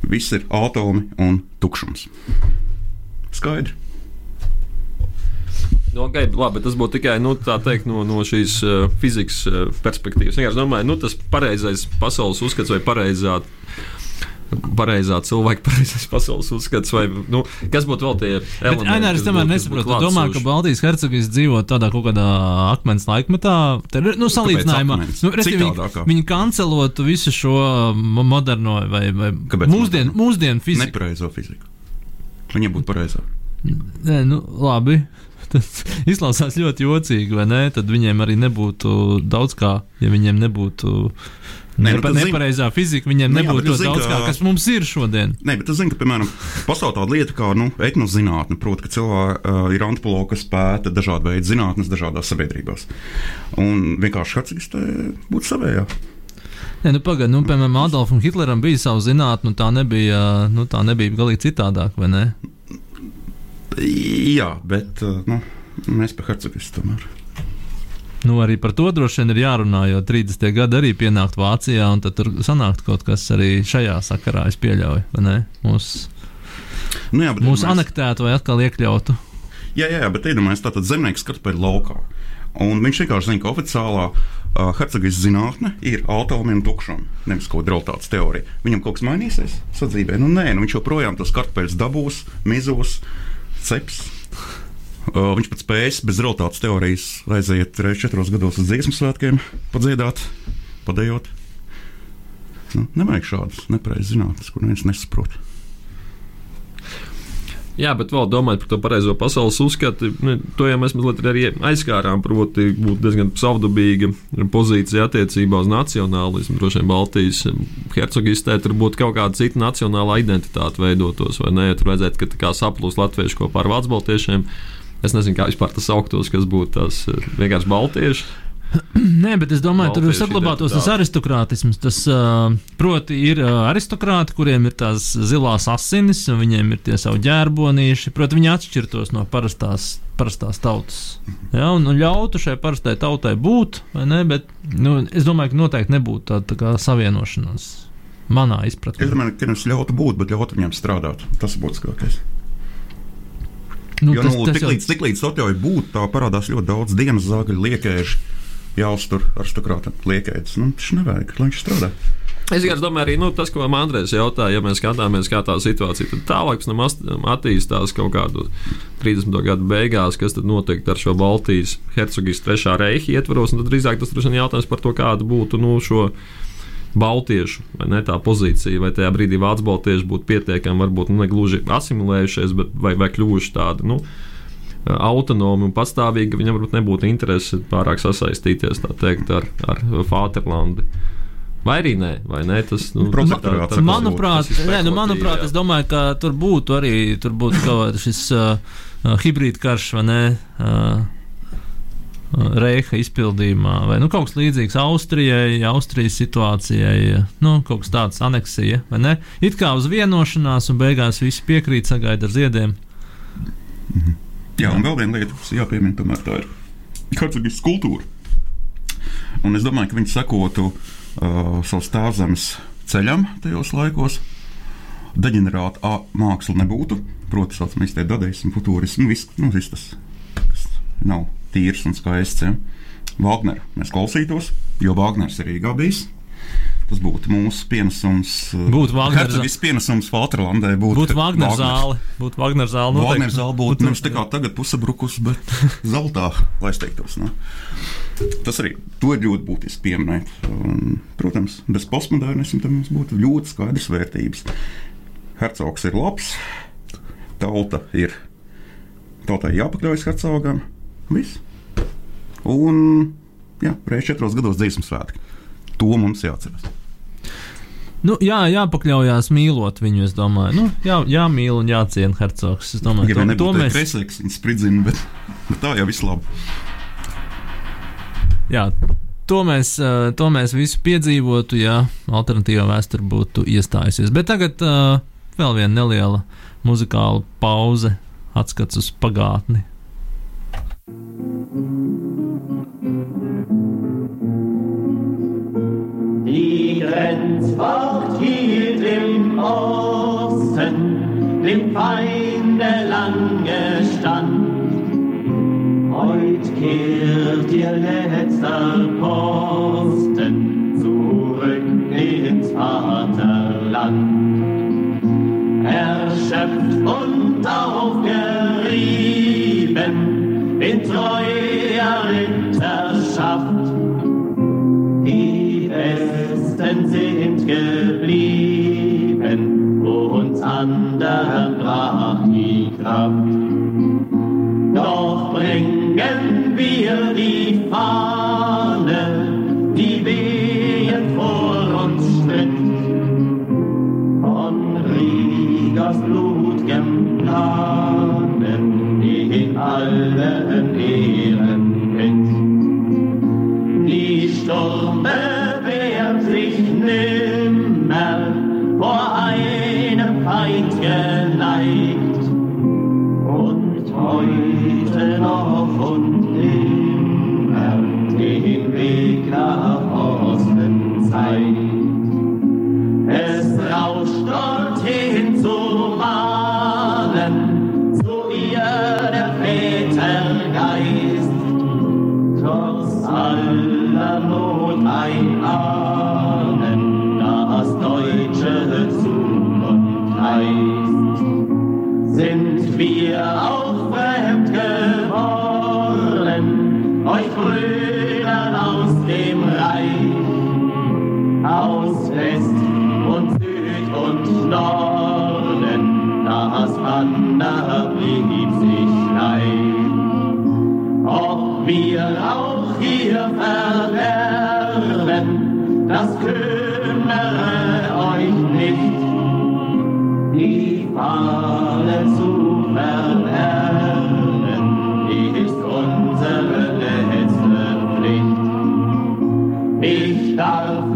Viss ir atomi un tukšums. Skaidrs. Nu, okay, labi, tas būtu tikai nu, teikt, no, no šīs uh, fizikas uh, perspektīvas. Es domāju, nu, tas pareizais pasaules uzskats vai pareizā pareizā cilvēka, pareizais pasaules uzskats, vai nu, kas būtu vēl tie elementi. Nē, es tomēr nesaprotu. Es domāju, ka Baltijas hercogs dzīvo tādā kaut kādā akmens laikmetā. Te, nu, salīdzinājumā, nu, viņi, viņi kancelotu visu šo moderno vai, vai mūsdienu, mūsdienu fiziku. Nepareizo fiziku. Viņiem būtu pareizā. Nē, nu, labi. Tas izklausās ļoti jocīgi, vai ne? Tad viņiem arī nebūtu daudz kā, ja viņiem nebūtu Ne, Nepa, nepareizā zin... fizika viņiem nu, nebūtu ļoti daudz, kā, kas mums ir šodien. Nē, bet es zinu, ka, piemēram, pastāv tāda lieta kā nu, etnozinātne, proti, ka cilvēki uh, ir antropologi, kas pēta dažādu veidu zinātnes dažādās sabiedrībās. Un vienkārši hercogistē būtu savējā. Nē, nu, pagaidi, nu, piemēram, Adolfam Hitleram bija sava zinātne, un tā nebija, nu, tā nebija galīgi citādāk, vai ne? Jā, bet uh, nu, mēs par hercogistu tomēr. Nu, arī par to droši vien ir jārunā, jo 30. gadi arī pienākt Vācijā, un tad tur sanākt kaut kas arī šajā sakarā, es pieļauju, vai ne? Mūs, nu, jā, mūsu mēs... anektētu vai atkal iekļautu. Jā, jā, bet iedomājieties, tātad zemnieks skatās pēc laukā. Un viņš vienkārši zina, ka oficiālā uh, Hercogas zinātne ir atomi un tukšumi, nevis kaut kāda realitātes teorija. Viņam kaut kas mainīsies sadzīvē? Nu, nē, nu, viņš joprojām tos kartupeļus dabūs, mizos, ceps. Uh, viņš pat spējas bez realitātes teorijas aiziet reizes četros gados uz dziesmu svētkiem, padziedāt, padējot. Nu, nevajag šādas nepareizas zinātnes, kur neviens nesaprot. Jā, bet vēl domājot par to pareizo pasaules uzskatu, ne, to jau mēs mazliet arī aizskārām. Proti, būtu diezgan pseudobīga pozīcija attiecībā uz nacionālismu. Droši vien Baltijas hercogistē tur būtu kaut kāda cita nacionāla identitāte veidotos, vai ne? Ja tur vajadzētu, ka tā kā saplūst latvieši kopā ar vācu baltiešiem. Es nezinu, kā vispār tas sauktos, kas būtu tās vienkārši baltieši. Nē, bet es domāju, tur saglabātos tas aristokrātisms. Tas, uh, proti, ir uh, aristokrāti, kuriem ir tās zilās asinis, un viņiem ir tie savi ģērbonīši. Proti, viņi atšķirtos no parastās, parastās tautas. Ja, un, un ļautu šai parastai tautai būt, vai ne? Bet nu, es domāju, ka noteikti nebūtu tāda tā savienošanās. Manā izpratnē. Es domāju, ka nevis ļautu būt, bet ļautu viņiem strādāt. Tas ir būtiskākais. Nu, jo tas- nu, tas tik jau- līdz, tik līdz atļauj būt, tā parādās ļoti daudz dienas zāģu, liekēžu, jāuztur aristokrāta liekēdes. Nu, tas nevajag, lai viņš strādā. Es vienkārši domāju, arī nu, tas, ko Andrēs jautāja, ja mēs skatāmies, kā tā situācija tālāk ast- attīstās kaut kādu 30. gadu beigās, kas tad notiek ar šo Baltijas hercogijas trešā reiha ietvaros, tad drīzāk tas ir jautājums par to, kāda būtu nu, šo Baltiešu vai ne, tā pozīcija, vai tajā brīdī Vācu baltieši būtu pietiekami, varbūt nu, ne gluži asimilējušies, bet vai, vai kļuvuši tādi. Nu, autonomi un patstāvīgi, viņam varbūt nebūtu interese pārāk sasaistīties teikt, ar, ar Fāterlandi. Vai arī nē, vai nē, tas nu, Protektorāts tas ir tā- Manuprāt, tas nē, nu, manuprāt jā. es domāju, ka tur būtu arī tur būtu kaut šis uh, uh, hibrīd karš, vai ne? Uh, uh, Reiha izpildījumā, vai nu, kaut kas līdzīgs Austrijai, Austrijas situācijai, nu, kaut kas tāds aneksija, vai ne? It kā uz vienošanās, un beigās visi piekrīt, sagaida ar ziediem. Jā, un vēl viena lieta, kas jāpiemina, tomēr tā ir hercogas kultūra. Un es domāju, ka viņi sekotu uh, savus tēvzemes ceļam tajos laikos. Deģenerāta māksla nebūtu. Protams, tā saucamais tie dadaismu, futurismu, nu, viss, nu, viss tas, kas nav tīrs un skaists. Ja. Wagner mēs klausītos, jo Wagners ir Rīgā bijis. Tas būtu mūsu pienesums. uh, Būtu Hercogas pienesums Falterlandē. Būtu, Būtu Wagners. zāle, būtu Wagner zāle. Noteikti. zāle būtu nevis tā kā tagad pusabrukus, bet zeltā, lai es teiktos. Ne? Tas arī to ir ļoti būtiski pieminēt. Un, protams, bez postmodernisma tam mums būtu ļoti skaidrs vērtības. Hercogs ir labs, tauta ir. Tautai jāpakļaujas hercogam. Viss. Un, jā, reizes četros gados dzīsmu svētki. To mums jāatcerās. Nu, jā, jāpakļaujās mīlot viņu, es domāju. Nu, jā, jāmīl un jāciena hercogs. Es domāju, Ja to, to mēs. kreslīgs, viņš spridzina, bet, bet tā jau viss labi. Jā, to mēs, to mēs visu piedzīvotu, ja alternatīvā vēsture būtu iestājusies. Bet tagad uh, vēl viena neliela muzikāla pauze, atskats uz pagātni. Die Grenzwacht hielt im Osten dem Feinde lange stand. Heut kehrt ihr letzter Posten zurück ins Vaterland. Erschöpft und aufgerieben in treuer Ritterschaft.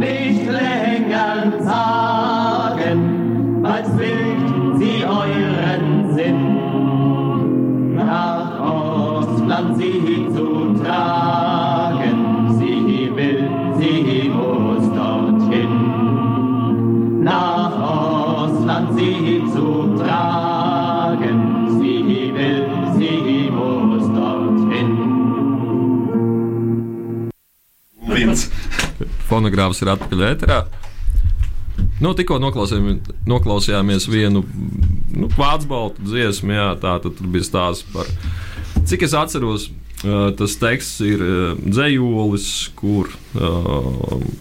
Nicht Fonogrāfs ir atpakaļ ēterā. Nu, tikko noklausījāmies, vienu nu, vācu baltu dziesmu, jā, tā tad bija stāsts par, cik es atceros, tas teksts ir dzējolis, kur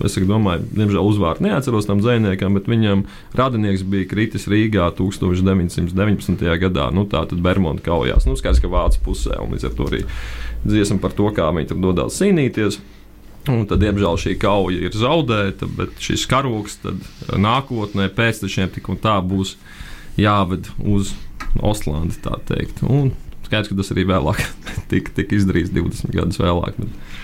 es domāju, diemžēl uzvārdu neatceros tam dzējniekam, bet viņam radinieks bija kritis Rīgā 1919. gadā, nu tā tad Bermuda kaujās, nu skaidrs, ka vācu pusē, un līdz ar to arī dziesma par to, kā viņi tur dodās cīnīties. Un tad, diemžēl, šī kauja ir zaudēta, bet šis karoks nākotnē pēctečiem tik un tā būs jāved uz. Un skaidrs, ka tas arī vēlāk tika, tika izdarīts 20 gadus vēlāk. Bet...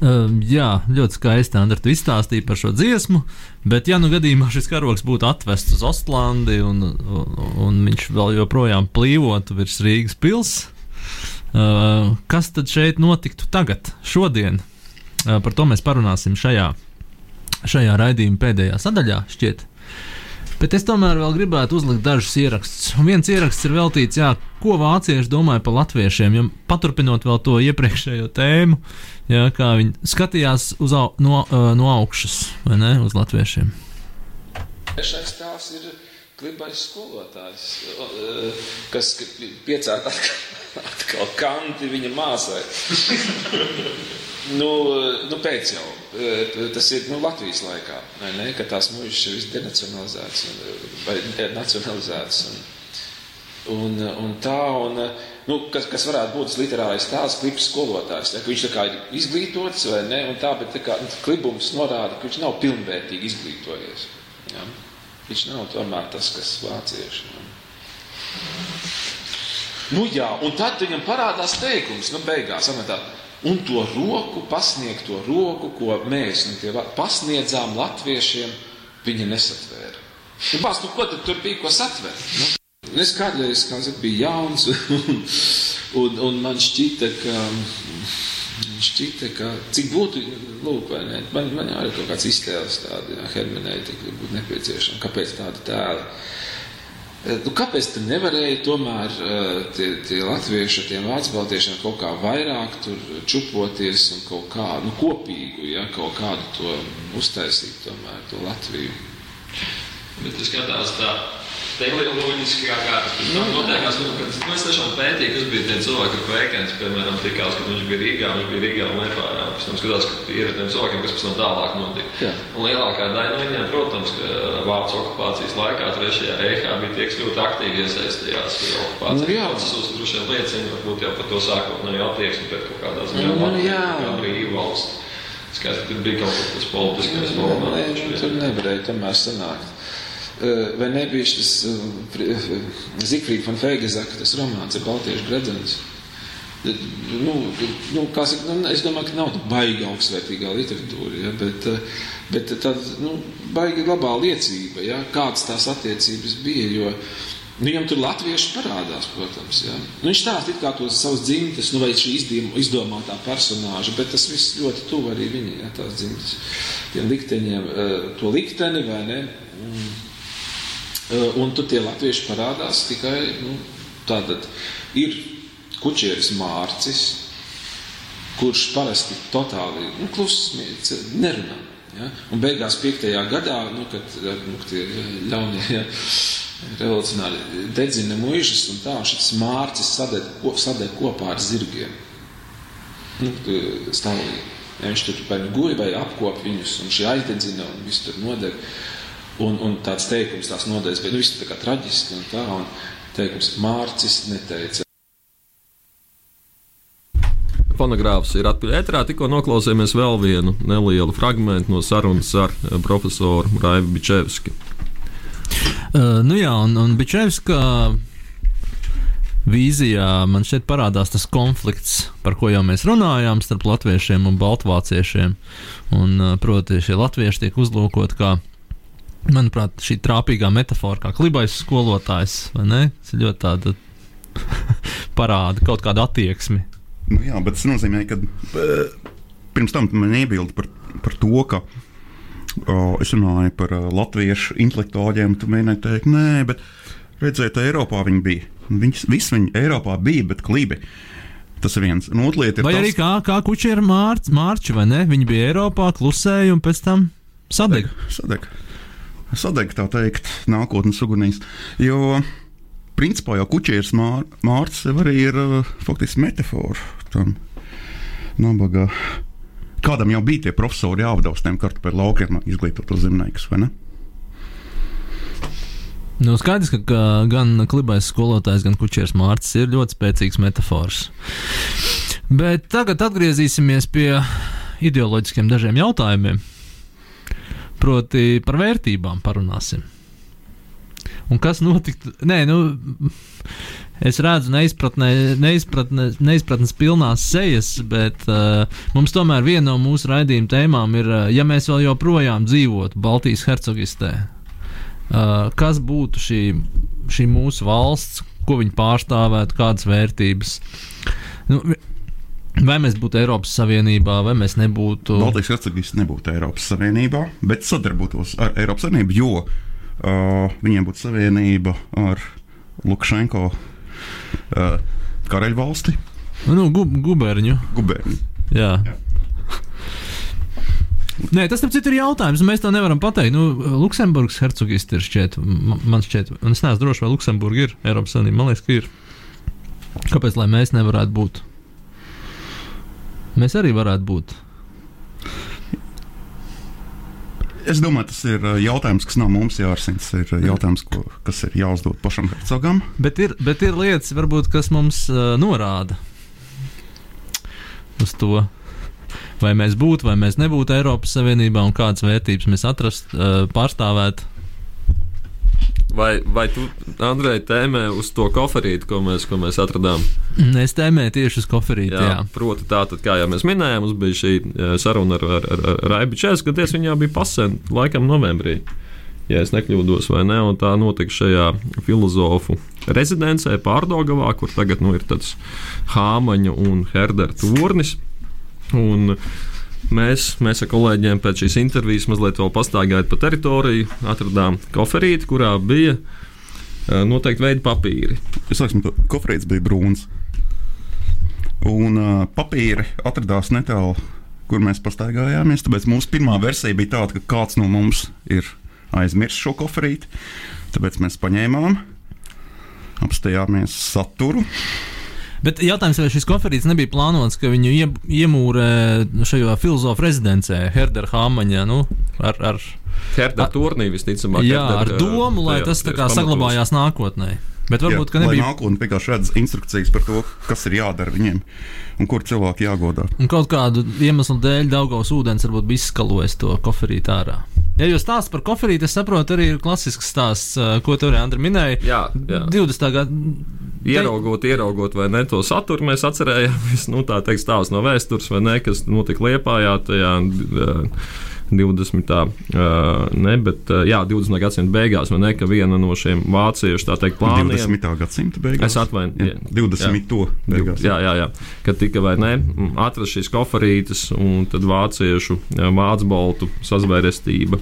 Um, jā, ļoti skaisti, Andri, tu izstāstīji par šo dziesmu, bet, ja nu gadījumā šis karoks būtu atvests uz Ostlandi un, un, un viņš vēl joprojām plīvotu virs Rīgas pilsētas, uh, kas tad šeit notiktu tagad, šodien? Par to mēs parunāsim šajā, šajā raidījuma pēdējā sadaļā, šķiet. Bet es tomēr vēl gribētu uzlikt dažus ierakstus. Un viens ieraksts ir veltīts, jā, ko vācieši domāja par latviešiem. Jo paturpinot vēl to iepriekšējo tēmu, jā, kā viņi skatījās uz, au, no, no augšas, vai ne, uz latviešiem. Trešais tēls ir klibais skolotājs, kas piecēla atkal, atkal kanti viņa māsai. Nu, nu, pēc jau. e, Tas ir nu, Latvijas laikā, ne, kad tās mūžas ir viss denacionalizētas un, vai e, nacionalizētas. Un, un, un tā, un, nu, kas, kas varētu būt tas literārais tēls, klips skolotājs. Ka viņš tā kā ir izglītots vai ne, un tā, bet tā kā nu, klibums norāda, ka viņš nav pilnvērtīgi izglītojies. Ja. Viņš nav tomēr tas, kas vācieši. Ja. Nu jā, un tad viņam parādās teikums, nu beigās, amatā, un to roku, pasniegto roku, ko mēs nu, pasniedzām latviešiem, viņi nesatvēra. Nu, bās, nu, ko tad tur bija, ko satvert? Nu, Es kādreiz, kā zinu, biju jauns, un, un, un man šķita, ka, šķita, ka cik būtu, lūk, vai ne, man, man jau ir kaut kāds iztēles tādi, jā, hermeneitika būtu nepieciešama, kāpēc tāda tēla. Eh, Nu, kāpēc tam nevarēja tomēr eh, tie, tie latvieši ar tiem vācu baltiešiem kaut kā vairāk tur čupoties un kaut kā nu, kopīgu, ja, kaut kādu to uztaisīt, tomēr to Latviju? Bet tas skatās tā. Teleoloģiski kā kā tas nu, notiekās, nu, kad nu, es tiešām pētīju, kas bija tie cilvēki, ko Ekens, piemēram, tikās, kad viņš bija Rīgā, viņš bija Rīgā un Liepājā. Pēc tam skatās, ka ir tiem cilvēkiem, kas pēc tam tālāk notika. Jā. Un lielākā daļa no viņiem, protams, ka Vācu okupācijas laikā, trešajā reihā bija tie, kas ļoti aktīvi iesaistījās okupācijas Nu, jā. procesos. Droši vien liecina, varbūt jau par to sākotnēju attieksmi pret kaut kādā ziņā Nu, jā. brīvu valsts. Skaidrs, ka tur bija kaut kas politiskais nu, tur nevarēja tomēr sanākt. Eh, Vai nebija šis Zifrīds von Feigezaka, tas romāns ar Baltiešu gredzens? Nu, nu, saka, nu, es domāju, ka nav baigi augstsvērtīgā literatūra, ja, bet, eh, bet tāda nu, baigi labā liecība, ja, kādas tās attiecības bija. Jo, Nu, viņam tur latvieši parādās, protams. Ja. Nu, viņš stāsta kā tos savus dzimtes, nu, vai šī izdomātā personāža, bet tas viss ļoti tuvu arī viņai, ja, tās dzimtes, tiem likteņiem, eh, to likteni, vai ne? Mm. Eh, Un tur tie latvieši parādās tikai nu, tātad ir kučieris Mārcis, kurš parasti totāli nu, kluss, mie- nerunā. Ja? Un beigās piektajā gadā, nu, kad nu, tie ļaunie ja, revolucionāri dedzina muižas un tā, šis Mārcis sadeg, ko- sadeg kopā ar zirgiem. Nu, stāvīgi. Ja, viņš tur vai nu guļ, vai apkop viņus, un šī aizdedzina, un viss tur nodeg. Un, un tāds teikums, tās nodeļas, bet nu, viss tā kā traģiski un tā, un teikums Mārcis neteica. Fonogrāfs ir atpakaļ ēterā. Tikko noklausījāmies vēl vienu nelielu fragment no sarunas ar eh, profesoru Raivu Bičevski. Uh, nu jā, un, un Bičevska vīzijā man šeit parādās tas konflikts, par ko jau mēs runājām, starp latviešiem un baltvāciešiem. Un, uh, proti, šie latvieši tiek uzlūkot kā, manuprāt, šī trāpīgā metafora, kā klibais skolotājs, vai ne? Ļoti tāda parāda kaut kādu attieksmi. Nu, jā, bet tas nozīmē, ka eh, pirms tam man iebilda par, par to, ka o, es runāju par uh, latviešu intelektuāļiem. Tu mēģināji teikt, nē, bet redzēt, Eiropā viņi bija. Viņas, visi viņi Eiropā bija, bet klibi. Tas ir viens. Un otra lieta ir Vai tas, arī kā, kā kuģi ir mārči, vai ne? Viņi bija Eiropā, klusēja un pēc tam sadeg. Sadeg. Sadeg, tā teikt, nākotnes ugunīs. Jo, principā, jau kuģis mār, mārcis jau arī ir uh, faktiski metafora tam nabagā. Kādam jau bija tie profesori uz tiem kartupeļu laukiem, izglītotos zemniekus, vai ne? Nu, skaidrs, ka, gan klibais skolotājs, gan kuģis mārcis ir ļoti spēcīgs metafors. Bet tagad atgriezīsimies pie ideoloģiskiem dažiem jautājumiem. Proti, par vērtībām parunāsim. Un kas notiktu? Nē, nu, es redzu neizpratnē, neizpratnē, neizpratnes pilnās sejas, bet uh, mums tomēr viena no mūsu raidījuma tēmām ir, uh, ja mēs vēl joprojām dzīvotu Baltijas hercogistē, uh, kas būtu šī, šī mūsu valsts, ko viņi pārstāvētu, kādas vērtības. Nu, Vai mēs būtu Eiropas Savienībā, vai mēs nebūtu? Baltijas hercogists nebūtu Eiropas Savienībā, bet sadarbotos ar Eiropas Savienību, jo uh, viņiem būtu savienība ar Lukašenko uh, karaļvalsti. Nu, gu, guberņu. Guberņu. Jā. Nē, tas taču ir jautājums. Mēs to nevaram pateikt. Nu, Luksemburgas hercogists ir šķiet, man šķiet, un es neesmu drošs, vai Luksemburga ir Eiropas Savienība. Man liekas, ka ir. Kāpēc lai mēs nevarētu būt? Mēs arī varētu būt. Es domāju, tas ir uh, jautājums, kas nav mums jārisina. Tas ir uh, jautājums, ko, kas ir jāuzdod pašam hercogam. Bet ir, bet ir lietas, varbūt, kas mums uh, norāda uz to, vai mēs būtu vai mēs nebūtu Eiropas Savienībā un kādas vērtības mēs atrast, uh, pārstāvētu. Vai, vai tu, Andrej, tēmē uz to koferīti, ko mēs, ko mēs atradām? Es tēmēju tieši uz koferīti. Jā, jā. Proti, tā tad, kā jau mēs minējām, mums bija šī eh, saruna ar, ar, ar, ar Raibu Čēsku, kad es viņā biju pasēn, laikam novembrī. Ja es nekļūdos, vai ne, un tā notika šajā filozofu rezidencē Pārdogavā, kur tagad nu, ir tāds Hāmaņa un Herdera turnis. Un Mēs, mēs ar kolēģiem pēc šīs intervijas mazliet vēl pastaigājām pa teritoriju, atradām koferīti, kurā bija uh, noteikti veidi papīri. Es saku, ka koferīts bija brūns. Un uh, papīri atradās netālu, kur mēs pastaigājāmies. Tāpēc mūsu pirmā versija bija tāda, ka kāds no mums ir aizmirsis šo koferīti. Tāpēc mēs paņēmām, apstājāmies saturu. Bet jautājums, vai šis koferīts nebija plānots, ka viņu ie, iemūrē šajā filozofu rezidencē, Herdera Hāmaņā, nu, ar, ar Herdera turnī visticamāk. Jā, ar domu, lai tas tā kā saglabājās nākotnē. Bet varbūt, ka nebija. Nākotnē vienkārši redz instrukcijas par to, kas ir jādara viņiem un kur cilvēki jāgodā. Un kaut kādu iemeslu dēļ Daugavas ūdens varbūt bija izskalojis to koferītu ārā. Ja jūs stāstāt par koferīti, es saprotu, arī ir klasisks stāsts, ko tur Andri minēja. Jā, jā. 20. gadu. Ieraugot, ieraugot vai ne to saturu, mēs atcerējāmies, nu, tā teikt, stāsts no vēstures, vai ne, kas notika Liepājā tajā. Uh, 20. Uh, ne, bet jā, 20. gadsimta beigās, vai ne, ka viena no šiem vāciešu tā teikt plāniem 20. gadsimta beigās. Es atvainojos. 20. Jā, beigās. jā, jā, jā. Kad tika vai ne atrast šīs koferītes, un tad vāciešu vācu boltu sazvērestība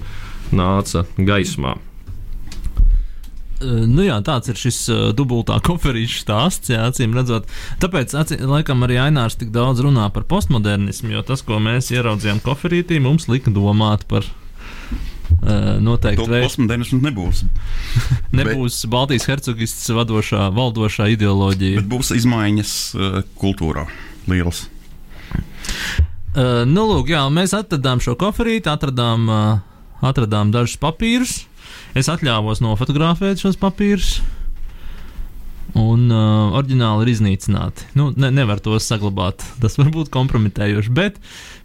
nāca gaismā. Nu jā, tāds ir šis dubultā koferīša stāsts, jā, acīm redzot. Tāpēc, acīm, laikam, arī Ainārs tik daudz runā par postmodernismu, jo tas, ko mēs ieraudzījām koferītī, mums lika domāt par noteikti veidu. Postmodernisms nebūs. nebūs bet, Baltijas hercogists vadošā, valdošā ideoloģija. Bet būs izmaiņas uh, kultūrā lielas. Uh, nu, lūk, jā, mēs atradām šo koferīti, atradām, uh, atradām dažus papīrus. Es atļāvos nofotografēt šos papīrus. Un uh, oriģināli ir iznīcināti. Nu, ne, nevar tos saglabāt. Tas var būt kompromitējoši, bet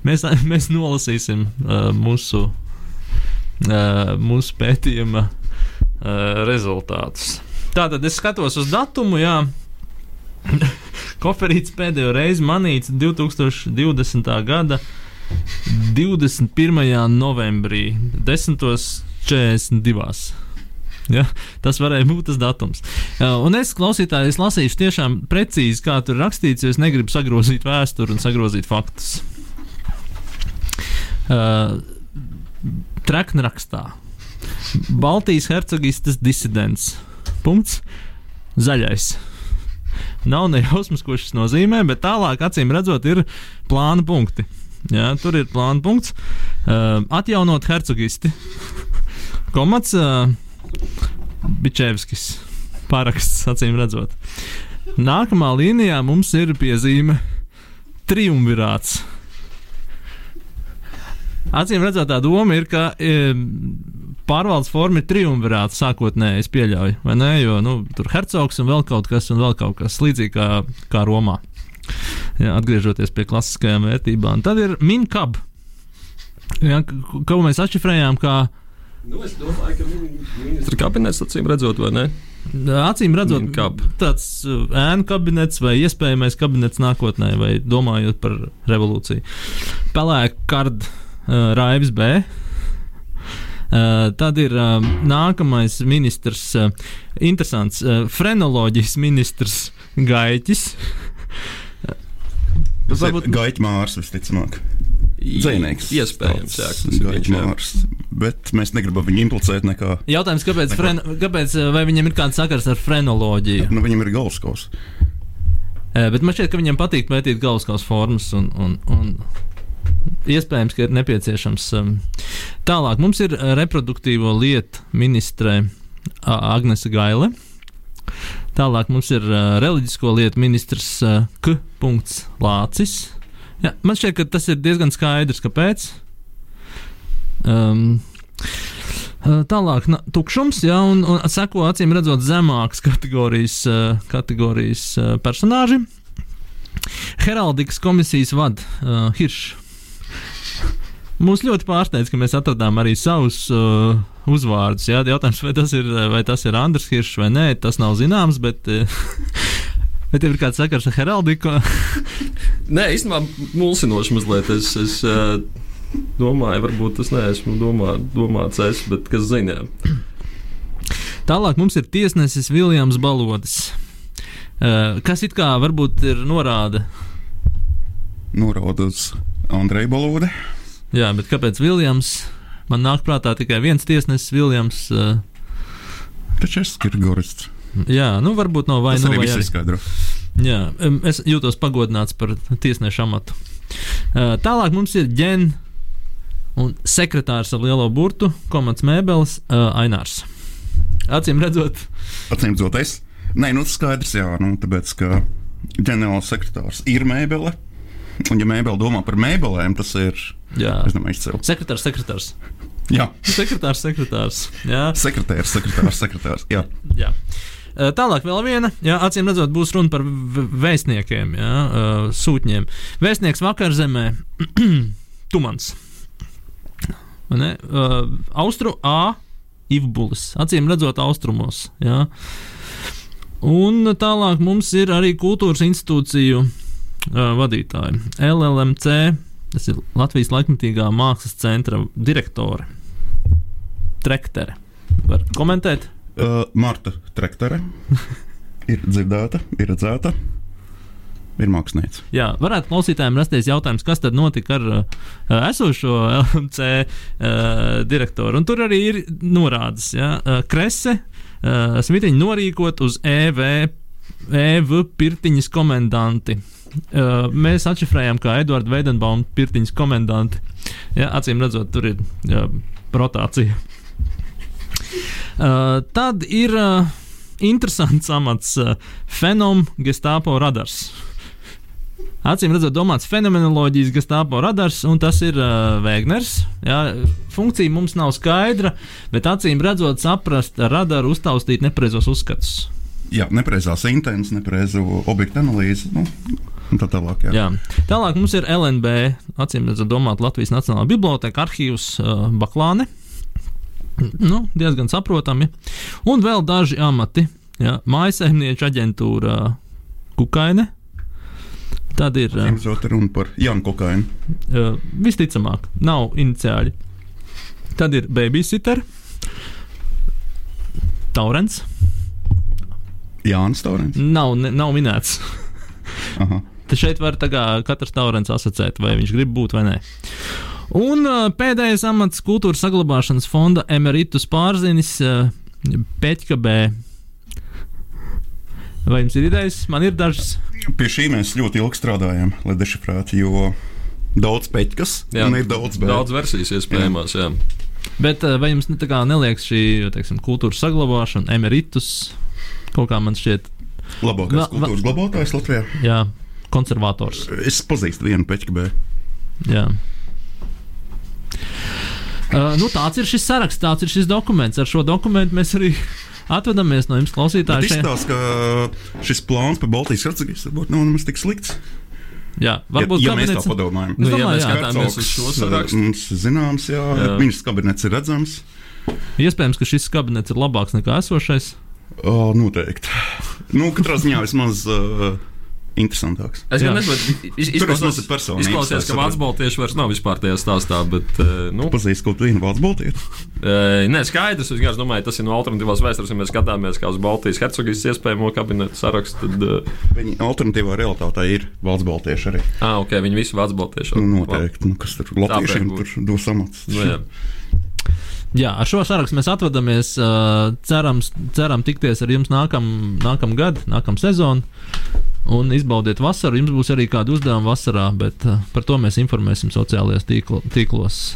mēs, mēs nolasīsim uh, mūsu, uh, mūsu pētījuma uh, rezultātus. Tātad es skatos uz datumu, jā. Koferīts pēdējo reizi manīts 2020. gada 21. novembrī, 10.42. Ja, tas varēja būt tas datums. Un es klausītāji, es lasīšu tiešām precīzi, kā tur rakstīts, jo es negribu sagrozīt vēsturi un sagrozīt faktus. Uh, Treknrakstā. Baltijas hercogistas disidents. Punkts. Zaļais. Nav ne jausmas, ko šis nozīmē, bet tālāk, acīm redzot, ir plāna punkti. Jā, tur ir plāna punkts. Uh, atjaunot hercogisti. Komats. Uh, Bičevskis. Paraksts, acīm redzot. Nākamā līnijā mums ir piezīme triumvirāts. Acīm redzot, tā doma ir, ka e, pārvaldes forma ir triumvirāts sākotnēji, es pieļauju, vai ne? Jo nu, tur ir hercogs un vēl kaut kas, un vēl kaut kas līdzīgs kā, kā Romā. Jā, atgriežoties pie klasiskajām vērtībām. Tad ir minkab, jā, ko mēs atšifrējām kā Nu, es domāju, ka ministra kabinets acīm redzot, vai ne? Acīm redzot, tāds uh, ēnu kabinets vai iespējamais kabinets nākotnē, vai domājot par revolūciju. Pelēka kard uh, Raivs B. Uh, tad ir uh, nākamais ministrs, uh, interesants uh, frenoloģijas ministrs Gaiķis. Tas varbūt... ir Gaiķis Mārs visticamāk. Dzēnieks. Iespējams, jā, tas ir viņš. Mārs, bet mēs negribam viņu implicēt nekā. Jautājums, kāpēc, fren, kāpēc vai viņam ir kāds sakars ar frenoloģiju? Nu, viņam ir galvaskaus. Bet man šķiet, ka viņam patīk pētīt galvaskaus formas un, un, un iespējams, ka ir nepieciešams. Tālāk mums ir reproduktīvo lietu ministre Agnese Gaile. Tālāk mums ir reliģisko lietu ministrs K. Lācis. Jā, man šķiet, ka tas ir diezgan skaidrs, kāpēc. Um, Tālāk, na, tukšums, jā, un, un seko acīm redzot zemākas kategorijas, uh, kategorijas uh, personāži. Heraldikas komisijas vada uh, Hiršs. Mūs ļoti pārsteidz, ka mēs atradām arī savus uh, uzvārdus. Jā, jautājums, vai tas ir, vai tas ir Andris Hiršs vai nē, tas nav zināms, bet uh, Vai tev ir kāds sakars ar heraldiku? Nē, īstenībā mulsinoši mazliet. Es, es uh, domāju, varbūt tas neesmu domā, domāts es, bet kas zina. Tālāk mums ir tiesnesis Viljams Balodis. Uh, kas it kā varbūt ir norāda? Norāda uz Andreju Balodi. Jā, bet kāpēc Viljams? Man nāk prātā tikai viens tiesnesis, Viljams. Uh... Taču es esmu Kirgorists. Jā, nu varbūt no vai nu vai arī. Jā, es jūtos pagodināts par tiesneša amatu. Tālāk mums ir ģen un sekretārs ar lielo burtu, komats mēbeles, Ainārs. Acīm redzot, acīm redzot, es. Nē, nu tas skaidrs, jā, nu, tāpēc, ka ģenerāls sekretārs ir mēbele. Un, ja mēbele domā par mēbelēm, tas ir. Jā, es domāju, izcils. Sekretārs, sekretārs. Jā. Sekretārs, sekretārs. Jā. Sekretārs, sekretārs, sekretārs. Jā. jā. Tālāk vēl viena, jā, acīm redzot, būs runa par vēstniekiem, jā, sūtņiem. Vēstnieks vakar zemē, Tumans. Ne, Austru A. Ivbulis, acīm redzot, austrumos. Jā. Un tālāk mums ir arī kultūras institūciju vadītāji. LLMC, tas ir Latvijas laikmatīgā mākslas centra direktore. Trektere. Var komentēt? Uh, Marta Trektere ir dzirdēta, ir redzēta. Ir mākslinieks. Jā, varētu klausītājiem rasties jautājums, kas tad notika ar uh, esošo LMC uh, direktoru. Un tur arī ir norādes, ja uh, krese uh, smitiņu norīkot uz EV, EV pirtiņas komendanti. Uh, mēs atšifrējām, kā Edvards Veidenbaums pirtiņas komendanti. Ja, acīm redzot, tur ir jā, rotācija. Uh, tad ir uh, interesants amats uh, fenom gestāpo radars. Acīm redzot, domāts fenomenoloģijas gestāpo radars, un tas ir uh, Vēgners. Jā, funkcija mums nav skaidra, bet acīm redzot, saprast radaru, uztaustīt nepareizos uzskatus. Jā, nepareizās intences, nepareizo objektu analīzi. Nu. Tā tālāk, jā. Jā. tālāk mums ir LNB, acīm redzot, domāt Latvijas Nacionālā Biblioteka arhīvs uh, Baklāne. Nu, diezgan saprotami. Un vēl daži amati. Ja, Mājasemnieča aģentūra Kukaine. Tad ir. ā, Zota runa par Janu Kokainu. Uh, visticamāk, nav iniciāļi. Tad ir babysitter, Taurens. Jānis Taurens. Nav, ne, nav minēts. Te šeit var kā katrs taurens asociēt, vai viņš grib būt vai nē. Un pēdējais amats kultūras saglabāšanas fonda emeritus pārzinis Peķka B. Vai jums ir idejas? Man ir dažas. Pie šī mēs ļoti ilgi strādājam, lai dešifrētu, jo daudz peķis Jā, un ir daudz bēdu. daudz versijas iespējamās. Jā. Bet uh, vai jums ne, kā neliekas šī teiksim, kultūras saglabāšana, emeritus, kaut kā man šķiet, Labākais va- kultūras glabātājs Latvijā. jā, konservators? Es pazīstu vienu peķu B. Jā. Uh, nu, tāds ir šis saraksts, tāds ir šis dokuments. Ar šo dokumentu mēs arī atvadāmies no jums, Bet klausītāji. šajā- izstāsta, ka šis plāns par Baltijas hercegīs varbūt nav nemaz tik slikts. Jā, varbūt ja, ja mēs tā kabinets- padomājam. Nu, ja mēs skatāmies uz šo sarakstu. Mums zināms, jā, Jā. jā. ministrs kabinets ir redzams. Iespējams, ka šis kabinets ir labāks nekā esošais. O, noteikti. Nu, katrā ziņā vismaz uh, interesantāks. Es Tur es izklausās, ka Vācu baltieši vairs nav vispār tajā stāstā. Bet, eh, nu, Pazīst kaut vienu valsts baltieti. eh, nē, skaidrs. Es vienkārši domāju, tas ir no alternatīvās vēstures. Ja mēs skatāmies kā uz Baltijas hercogijas iespējamo kabinetu sarakstu, tad. eh, Viņa alternatīvā realitātē ir valsts baltieši arī. Ah, ok, viņi visi vācu baltieši. Nu, noteikti. Nu, kas tur latviešiem tur dos amats? Nu, jā. Ar šo sarakstu mēs atvadāmies. Uh, cerams, ceram tikties ar jums nākamā nākam gada, nākamā sezona. Un izbaudiet vasaru. Jums būs arī kāda uzdevuma vasarā, bet uh, par to mēs informēsim sociālajos tīklo, tīklos